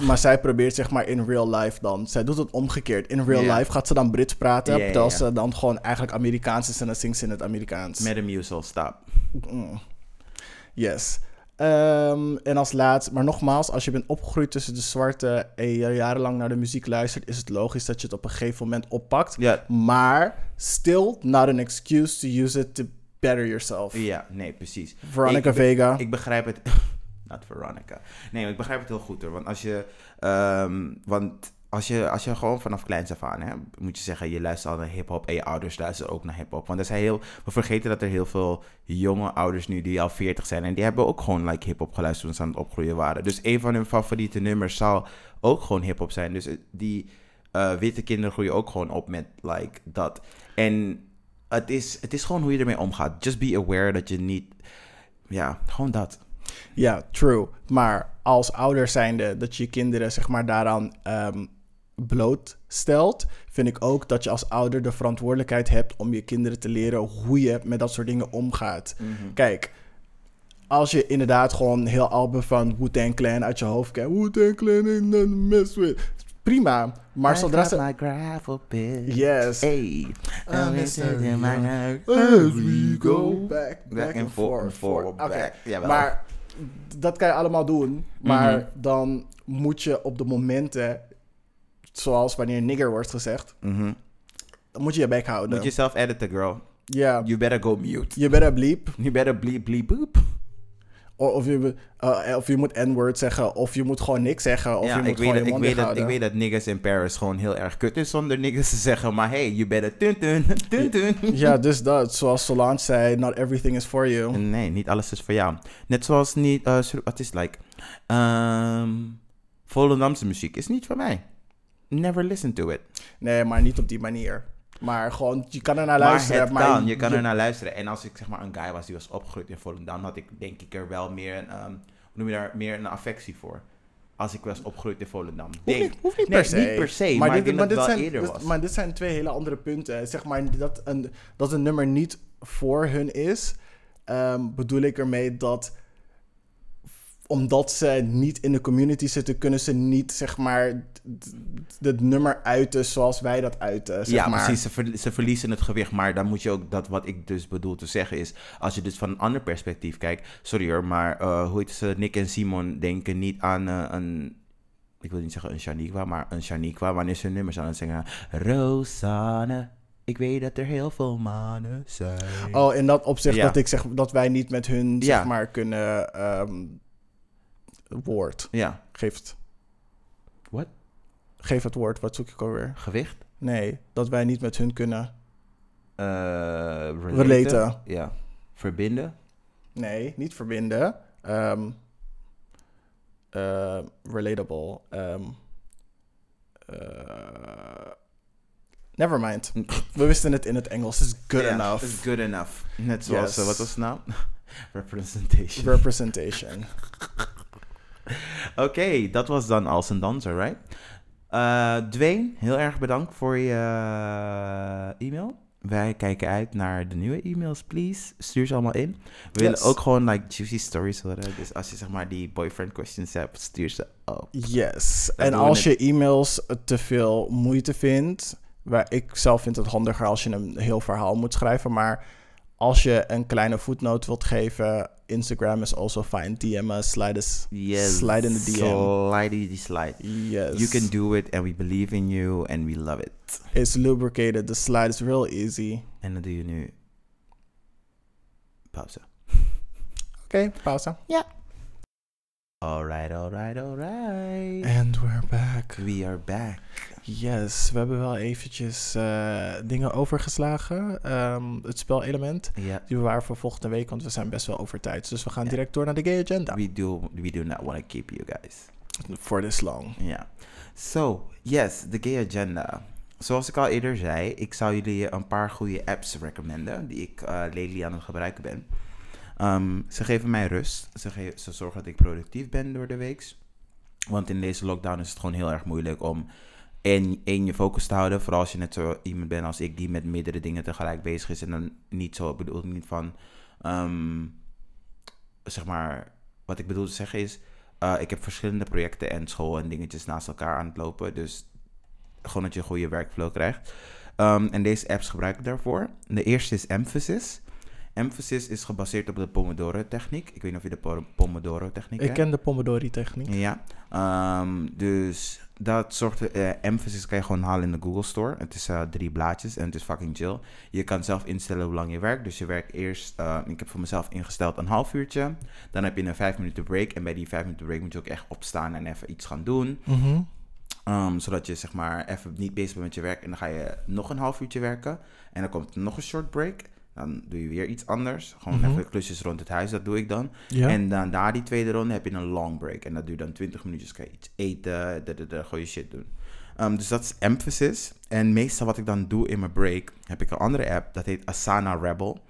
Maar zij probeert zeg maar in real life dan. Zij doet het omgekeerd. In real life gaat ze dan Brits praten. Terwijl ze dan gewoon eigenlijk Amerikaans is en dan zingt ze in het Amerikaans.
Met een muzel, stop.
Mm. Yes. Ehm, en als laatst, maar nogmaals, als je bent opgegroeid tussen de zwarte en je jarenlang naar de muziek luistert, is het logisch dat je het op een gegeven moment oppakt.
Ja,
Maar still not an excuse to use it to better yourself.
ja, nee, precies.
Veronica
Ik-
Vega.
Ik begrijp het. Veronica. Nee, ik begrijp het heel goed hoor. Want als je. ehm, want als je, als je gewoon vanaf kleins af aan, hè, moet je zeggen, je luistert al naar hip-hop en je ouders luisteren ook naar hip-hop. Want er zijn heel. We vergeten dat er heel veel jonge ouders nu die al 40 zijn. En die hebben ook gewoon like, hip-hop geluisterd toen ze aan het opgroeien waren. Dus een van hun favoriete nummers zal ook gewoon hip-hop zijn. Dus eh, die eh, witte kinderen groeien ook gewoon op met like dat. En het is, het is gewoon hoe je ermee omgaat. Just be aware dat je niet. Ja, gewoon dat.
Ja, true. Maar als ouder zijnde dat je je kinderen zeg maar daaraan ehm, blootstelt, vind ik ook dat je als ouder de verantwoordelijkheid hebt om je kinderen te leren hoe je met dat soort dingen omgaat. Kijk, als je inderdaad gewoon heel album van Wu-Tang Clan uit je hoofd kent, Wu-Tang Clan nothing to mess with. Prima, maar zodra ze...
gravel pit.
Yes.
Hey.
I'm
As
in
we
we go back,
Back and forth, forward,
Oké,
back. Jawel.
Maar dat kan je allemaal doen. Maar
Mhm.
dan moet je op de momenten, zoals wanneer nigger wordt gezegd,
Mhm.
dan moet je je bek houden.
Moet je zelf editen, girl.
Ja,
You better go mute.
je better bleep.
You better bleep, bleep, boop.
Of je, eh, of je moet n-word zeggen, of je moet gewoon niks zeggen, of
ja,
je moet
ik weet,
gewoon
dat,
je
ik, weet dat, ik weet dat niggas in Paris gewoon heel erg kut is zonder niggas te zeggen. Maar hey, you better tun tun, tun tun.
Ja, dus dat. Zoals Solange zei, not everything is for you.
Nee, niet alles is voor jou. Net zoals niet, sorry, wat is like? ehm Volendamse muziek is niet voor mij. Never listen to it.
Nee, maar niet op die manier. Maar gewoon, je kan er naar
Maar
luisteren.
het
maar
kan, je kan er naar luisteren. En als ik zeg maar een guy was die was opgegroeid in Volendam, had ik denk ik er wel meer een, ehm, hoe noem je daar, meer een affectie voor. Als ik was opgegroeid in Volendam.
Hoeft
Denk-
niet, hoeft niet
nee,
per se.
niet per se, maar, ik denk dat het wel
zijn,
eerder
dit-
was.
maar dit zijn twee hele andere punten. Zeg maar dat een, dat een nummer niet voor hun is, ehm, bedoel ik ermee dat omdat ze niet in de community zitten, kunnen ze niet zeg maar het nummer uiten zoals wij dat uiten. Zeg
ja,
maar.
precies. Ze, ver- ze verliezen het gewicht. Maar dan moet je ook, dat wat ik dus bedoel te zeggen is, als je dus van een ander perspectief kijkt, sorry hoor, maar eh, hoe heet ze, Nick en Simon denken niet aan eh, een, ik wil niet zeggen een Shaniqua, maar een Shaniqua, wanneer ze nummers aan het zingen, Rosanne, ik weet dat er heel veel mannen zijn.
Oh, in dat opzicht
Ja.
dat ik zeg dat wij niet met hun zeg maar kunnen ehm, woord.
Ja,
Geef het.
Wat?
Geef het woord. Wat zoek ik alweer?
gewicht.
Nee, dat wij niet met hun kunnen.
eh relaten.
Relaten.
Ja. Verbinden.
Nee, niet verbinden. Ehm eh, relatable. eh, never mind. We wisten het in het Engels. It's good enough.
It's good enough. Net zoals,
Yes.
wat was het nou? Representation.
Representation.
Oké, dat was dan als een danser, right? Eh Dwayne, heel erg bedankt voor je eh, e-mail. Wij kijken uit naar de nieuwe e-mails, please. Stuur ze allemaal in. We willen ook gewoon like juicy stories horen. Dus als je zeg maar die boyfriend questions hebt, stuur ze op.
Yes.
Dan
en als je e-mails te veel moeite vindt, waar ik zelf vind het handiger als je een heel verhaal moet schrijven, maar als je een kleine voetnoot wilt geven, Instagram is also fine. DM us, slide, us,
Yes.
slide in the DM.
Slidey slide.
Yes.
You can do it and we believe in you and we love it.
It's lubricated. The slide is real easy.
En dan doe je nu pauze.
Oké, pauze.
Alright, alright, alright.
And we're back.
We are back.
Yes, we hebben wel eventjes eh, dingen overgeslagen. Ehm, het spelelement.
Ja.
Die bewaren voor volgende week, want we zijn best wel over tijd. Dus we gaan direct door naar de gay agenda.
We do, we do not want to keep you guys.
For this long.
Ja. So, yes, de gay agenda. Zoals ik al eerder zei, ik zou jullie een paar goede apps recommenden die ik eh lately aan het gebruiken ben. Ehm, ze geven mij rust. Ze, ge- ze zorgen dat ik productief ben door de week. Want in deze lockdown is het gewoon heel erg moeilijk om één, één je focus te houden. Vooral als je net zo iemand bent als ik die met meerdere dingen tegelijk bezig is. En dan niet zo, ik bedoel niet van, ehm, zeg maar, wat ik bedoel te zeggen is, eh, ik heb verschillende projecten en school en dingetjes naast elkaar aan het lopen. Dus gewoon dat je een goede workflow krijgt. Ehm, en deze apps gebruik ik daarvoor. De eerste is Emphasis. Emphasis is gebaseerd op de Pomodoro-techniek. Ik weet niet of je de po- Pomodoro-techniek
Ik
kent.
ken de Pomodori-techniek.
Ja, ehm, dus dat zorgt... eh emphasis kan je gewoon halen in de Google Store. Het is eh, drie blaadjes en het is fucking chill. Je kan zelf instellen hoe lang je werkt. Dus je werkt eerst... eh, ik heb voor mezelf ingesteld een half uurtje. Dan heb je een vijf minuten break. En bij die vijf minuten break moet je ook echt opstaan en even iets gaan doen.
Mhm.
Ehm, zodat je zeg maar even niet bezig bent met je werk. En dan ga je nog een half uurtje werken. En dan komt er nog een short break. Dan doe je weer iets anders. Gewoon
Mhm.
even klusjes rond het huis. Dat doe ik dan.
Ja.
En dan na die tweede ronde heb je een long break. En dat duurt dan 20 minuutjes. Kan je iets eten, da, da, da, gewoon je shit doen. Ehm, dus dat is emphasis. En meestal wat ik dan doe in mijn break, heb ik een andere app. Dat heet Asana Rebel.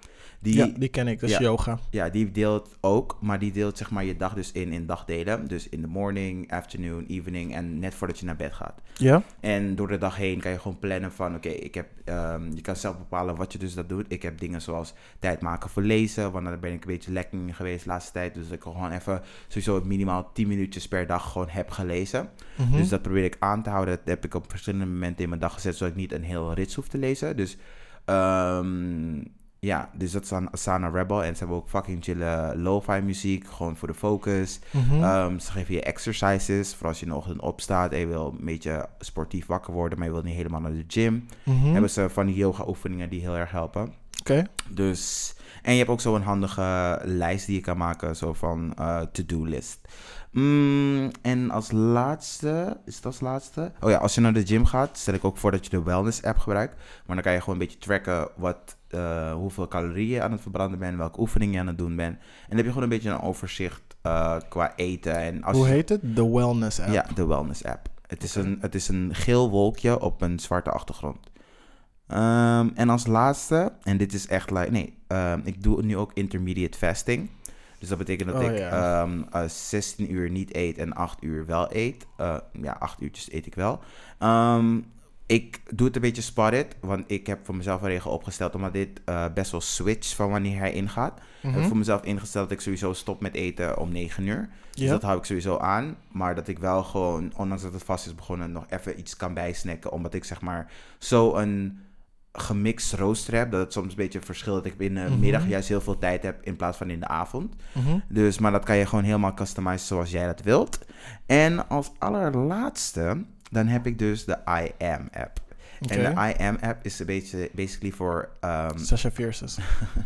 Die,
ja, die ken ik. Dat is
ja.
yoga.
ja, die deelt ook, maar die deelt zeg maar je dag dus in in dagdelen. Dus in de morning, afternoon, evening en net voordat je naar bed gaat.
Ja?
En door de dag heen kan je gewoon plannen van, oké, ik heb, ehm, je kan zelf bepalen wat je dus dat doet. Ik heb dingen zoals tijd maken voor lezen, want daar ben ik een beetje lekker in geweest de laatste tijd. Dus ik gewoon even sowieso minimaal 10 minuutjes per dag gewoon heb gelezen.
Mhm.
Dus dat probeer ik aan te houden. Dat heb ik op verschillende momenten in mijn dag gezet, zodat ik niet een heel rits hoef te lezen. Dus ehm, ja, dus dat is aan Asana Rebel. En ze hebben ook fucking chille lo-fi muziek, gewoon voor de focus.
Mhm.
Ehm, ze geven je exercises, voor als je in de ochtend opstaat en je wil een beetje sportief wakker worden, maar je wil niet helemaal naar de gym.
Mhm.
Hebben ze van die yoga oefeningen die heel erg helpen.
Oké.
Dus, en je hebt ook zo'n handige lijst die je kan maken, zo van eh, to-do list. Mm, en als laatste, is het als laatste? Oh ja, als je naar de gym gaat, stel ik ook voor dat je de wellness app gebruikt. Maar dan kan je gewoon een beetje tracken wat, eh, hoeveel calorieën je aan het verbranden bent, welke oefeningen je aan het doen bent. En dan heb je gewoon een beetje een overzicht eh, qua eten. En als
Hoe heet het? De Wellness app.
ja, de wellness app. Het is, een, het is een geel wolkje op een zwarte achtergrond. Ehm, en als laatste, en dit is echt like, nee, ehm, ik doe nu ook intermediate fasting. Dus dat betekent dat
Oh,
ik
ja.
ehm, eh, 16 uur niet eet en 8 uur wel eet. Ja, 8 uurtjes eet ik wel. Ehm, ik doe het een beetje spotted, want ik heb voor mezelf een regel opgesteld, omdat dit eh, best wel switcht van wanneer hij ingaat.
Mhm.
Heb ik voor mezelf ingesteld dat ik sowieso stop met eten om 9 uur. Dus dat hou ik sowieso aan. Maar dat ik wel gewoon, ondanks dat het vast is begonnen, nog even iets kan bijsnacken. Omdat ik zeg maar zo een gemixt rooster heb. Dat het soms een beetje verschilt. Dat ik in de
Mhm.
middag juist heel veel tijd heb in plaats van in de avond.
Mhm.
Dus, maar dat kan je gewoon helemaal customizen zoals jij dat wilt. En als allerlaatste, dan heb ik dus de I Am app. En de I Am app is een beetje basically voor... ehm,
Sasha Fierces.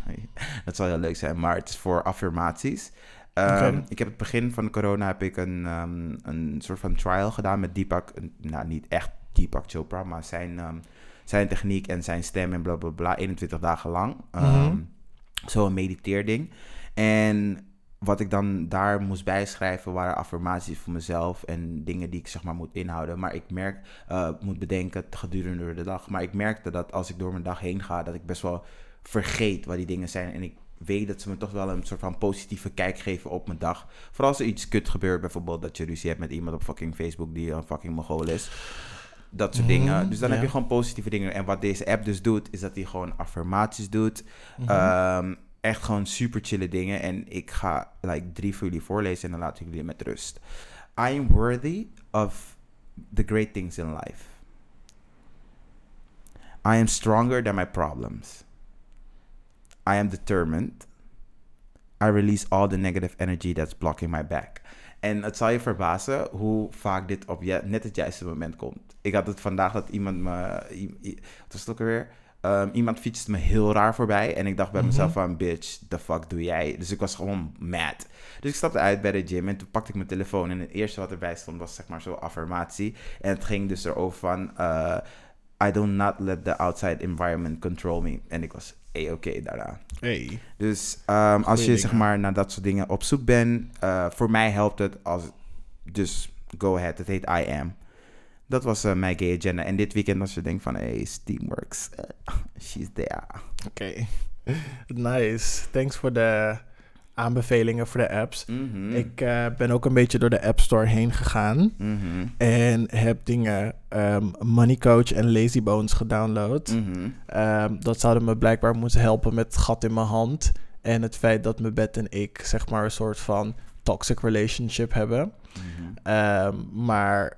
dat zal heel leuk zijn, maar het is voor affirmaties. Ehm. Ik heb het begin van corona heb ik een, ehm, een soort van trial gedaan met Deepak. Nou, niet echt Deepak Chopra, maar zijn, ehm, zijn techniek en zijn stem en bla bla bla. 21 dagen lang.
Mhm.
Ehm, Zo'n mediteerding. En wat ik dan daar moest bijschrijven waren affirmaties voor mezelf en dingen die ik zeg maar moet inhouden. Maar ik merk, eh, moet bedenken gedurende de dag. Maar ik merkte dat als ik door mijn dag heen ga, dat ik best wel vergeet wat die dingen zijn. En ik weet dat ze me toch wel een soort van positieve kijk geven op mijn dag. Vooral als er iets kut gebeurt, bijvoorbeeld dat je ruzie hebt met iemand op fucking Facebook die een fucking mogol is. Dat soort
Mhm,
dingen. Dus dan heb je gewoon positieve dingen. En wat deze app dus doet, is dat hij gewoon affirmaties doet.
Mhm.
Ehm, echt gewoon super chille dingen. En ik ga like drie voor jullie voorlezen en dan laat ik jullie met rust. I am worthy of the great things in life. I am stronger than my problems. I am determined. I release all the negative energy that's blocking my back. En het zal je verbazen hoe vaak dit op je, net het juiste moment komt. Ik had het vandaag dat iemand me... Wat was het ook alweer? Ehm, iemand fietste me heel raar voorbij. En ik dacht bij mezelf van... Bitch, the fuck doe jij? Dus ik was gewoon mad. Dus ik stapte uit bij de gym. En toen pakte ik mijn telefoon. En het eerste wat erbij stond was zeg maar zo'n affirmatie. En het ging dus erover van... eh, I do not let the outside environment control me. En ik was a-oké daarna.
Hey.
Dus ehm, als je zeg maar naar dat soort dingen op zoek bent, eh, voor mij helpt het als dus go ahead. Het heet I am. Dat was eh, mijn gay agenda. En dit weekend als je denkt van hey, Steamworks, eh, she's there.
Oké. Nice. Thanks voor de aanbevelingen voor de apps.
Mhm.
Ik eh, ben ook een beetje door de App Store heen gegaan.
Mhm.
En heb dingen ehm, Money Coach en Lazy Bones gedownload.
Mhm.
Ehm, dat zouden me blijkbaar moeten helpen met het gat in mijn hand. En het feit dat mijn bed en ik zeg maar een soort van toxic relationship hebben. Ehm, maar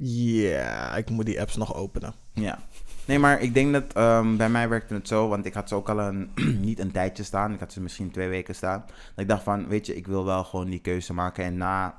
ja, ik moet die apps nog openen.
Ja. Nee, maar ik denk dat ehm, bij mij werkte het zo, want ik had ze ook al een, niet een tijdje staan. Ik had ze misschien twee weken staan. Dat ik dacht van, weet je, ik wil wel gewoon die keuze maken. En na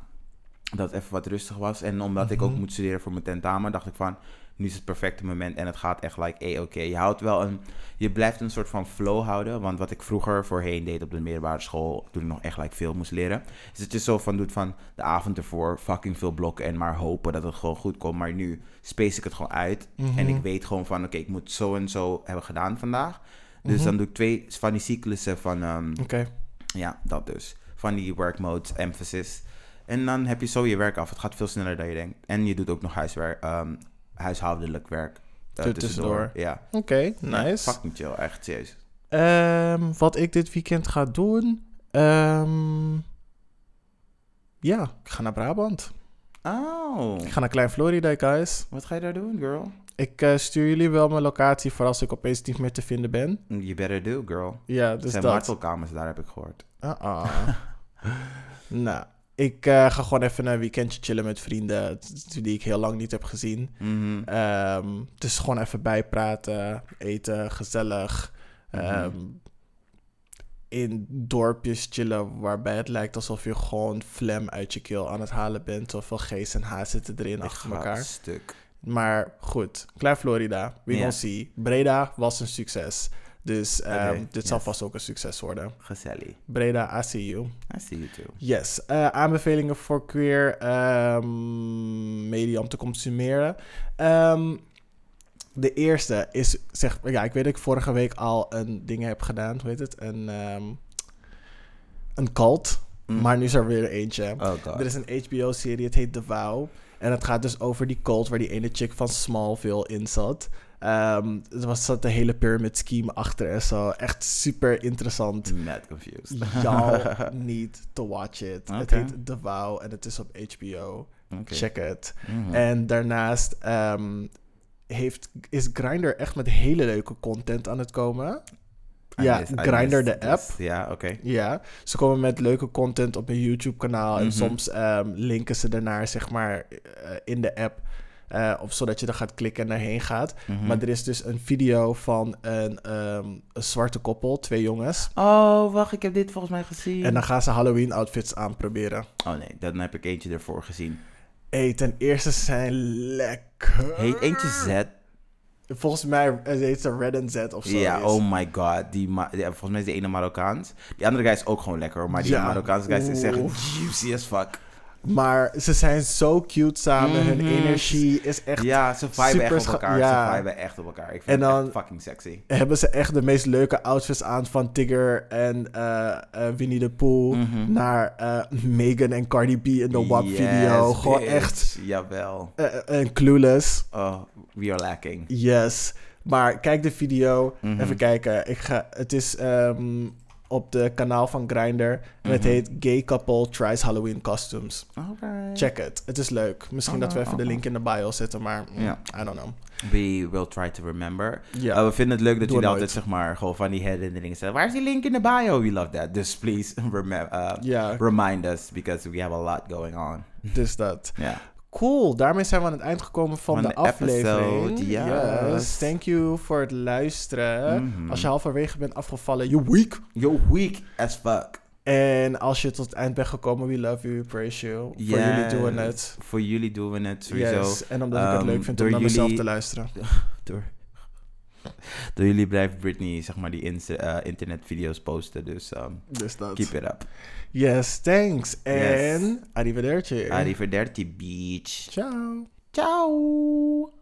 dat het even wat rustig was en omdat ik ook
Mhm.
moet studeren voor mijn tentamen, dacht ik van, nu is het perfecte moment en het gaat echt like, eh, oké. Je houdt wel een, je blijft een soort van flow houden. Want wat ik vroeger voorheen deed op de middelbare school, toen ik nog echt like veel moest leren, is dat je zo van doet van de avond ervoor fucking veel blokken en maar hopen dat het gewoon goed komt. Maar nu space ik het gewoon uit
Mhm.
en ik weet gewoon van, oké, ik moet zo en zo hebben gedaan vandaag. Dus
Mhm.
dan doe ik twee van die cyclussen van,
Oké.
ja, dat dus. Van die work modes, emphasis. En dan heb je zo je werk af. Het gaat veel sneller dan je denkt. En je doet ook nog huiswerk, ehm, huishoudelijk werk. eh,
Er tussendoor.
Ja.
Oké, nice.
fucking chill, echt serieus.
Ehm, wat ik dit weekend ga doen? Ehm, ja, ik ga naar Brabant.
Oh,
Ik ga naar Klein Florida, guys.
wat ga je daar doen, girl?
Ik eh, stuur jullie wel mijn locatie voor als ik opeens niet meer te vinden ben.
You better do, girl.
Ja, dus
zijn
dat.
martelkamers daar, heb ik gehoord.
Uh-uh. nou, ik eh, ga gewoon even een weekendje chillen met vrienden die ik heel lang niet heb gezien.
Mhm.
Ehm, dus gewoon even bijpraten, eten, gezellig.
Mhm.
Ehm, in dorpjes chillen waarbij het lijkt alsof je gewoon phlegm uit je keel aan het halen bent. Zoveel G's en H's zitten erin
Ik
achter elkaar.
stuk.
Maar goed, Klein Florida, we will see. Breda was een succes. Dus ehm, dit zal vast ook een succes worden.
Gezellig.
Breda, I see you.
I see you too.
Yes, eh, aanbevelingen voor queer ehm, media om te consumeren. Ehm, de eerste is, zeg, ja, ik weet dat ik vorige week al een ding heb gedaan, hoe heet het? Een, een cult,
Mm.
maar nu is er weer eentje.
Oh.
Er is een HBO-serie, het heet The Vow. En het gaat dus over die cult waar die ene chick van Smallville in zat. Ehm er was, zat de hele pyramid scheme achter en zo. Echt super interessant.
Mad confused.
Y'all need to watch it. Het heet The Vow en het is op HBO. Check it.
Mhm.
En daarnaast ehm, heeft, is Grindr echt met hele leuke content aan het komen.
I
ja,
missed-
Grindr de app.
this. Ja, oké.
Ja, ze komen met leuke content op hun YouTube-kanaal. En
Mhm.
soms ehm, linken ze daarnaar, zeg maar, eh, in de app. Eh, of zodat je er gaat klikken en daarheen gaat.
Mhm.
Maar er is dus een video van een, ehm, een zwarte koppel, twee jongens.
Oh, wacht, ik heb dit volgens mij gezien.
En dan gaan ze Halloween-outfits aanproberen.
Oh nee, dan heb ik eentje ervoor gezien.
Hey, ten eerste ze zijn lekker.
Heet eentje Z?
Volgens mij eh, heet ze Red and Z of zo.
Ja, oh my god. Die ja, volgens mij is die ene Marokkaans. Die andere guy is ook gewoon lekker. Maar die
Ja.
Marokkaanse guys is echt juicy as fuck.
Maar ze zijn zo cute samen. Hun
Mhm.
energie is echt...
Ja, ze viben echt op elkaar.
ja.
Ze viben echt op elkaar. Ik vind
En
het echt fucking sexy.
Hebben ze echt de meest leuke outfits aan van Tigger en eh, eh, Winnie the Pooh
Mhm.
naar eh, Megan en Cardi B in de WAP-video.
Yes,
Gewoon
bitch.
echt
Jawel.
en clueless.
Oh, we are lacking.
Yes. Maar kijk de video.
Mhm.
Even kijken. Ik ga, het is ehm, op de kanaal van Grindr. En het
Mhm.
heet Gay Couple Tries Halloween Costumes. Check het. Het is leuk. Misschien dat we even de link in de bio zetten, maar mm. I don't know.
We will try to remember. Uh, we vinden het leuk dat
Doe
jullie altijd zeg maar gewoon van die herinneringen zeggen. Waar is die link in de bio? We love that. Dus please remember, uh, remind us because we have a lot going on.
dus dat.
Ja.
Cool, daarmee zijn we aan het eind gekomen van,
Van
de,
de
aflevering.
episode, yes.
Thank you voor het luisteren.
Mhm.
Als je halverwege bent afgevallen, you weak.
Yo, weak as fuck.
En als je tot het eind bent gekomen, we love you, praise you. Voor jullie doen we het.
Voor jullie doen we het sowieso.
Yes. En omdat ik het
Ehm,
leuk vind om naar mezelf te luisteren.
Door, door jullie blijft Britney, zeg maar, die eh, internetvideo's posten. Dus um,
Dus dat.
keep it up.
Yes, thanks. En arrivederci.
Arrivederci, beach.
Ciao.
Ciao.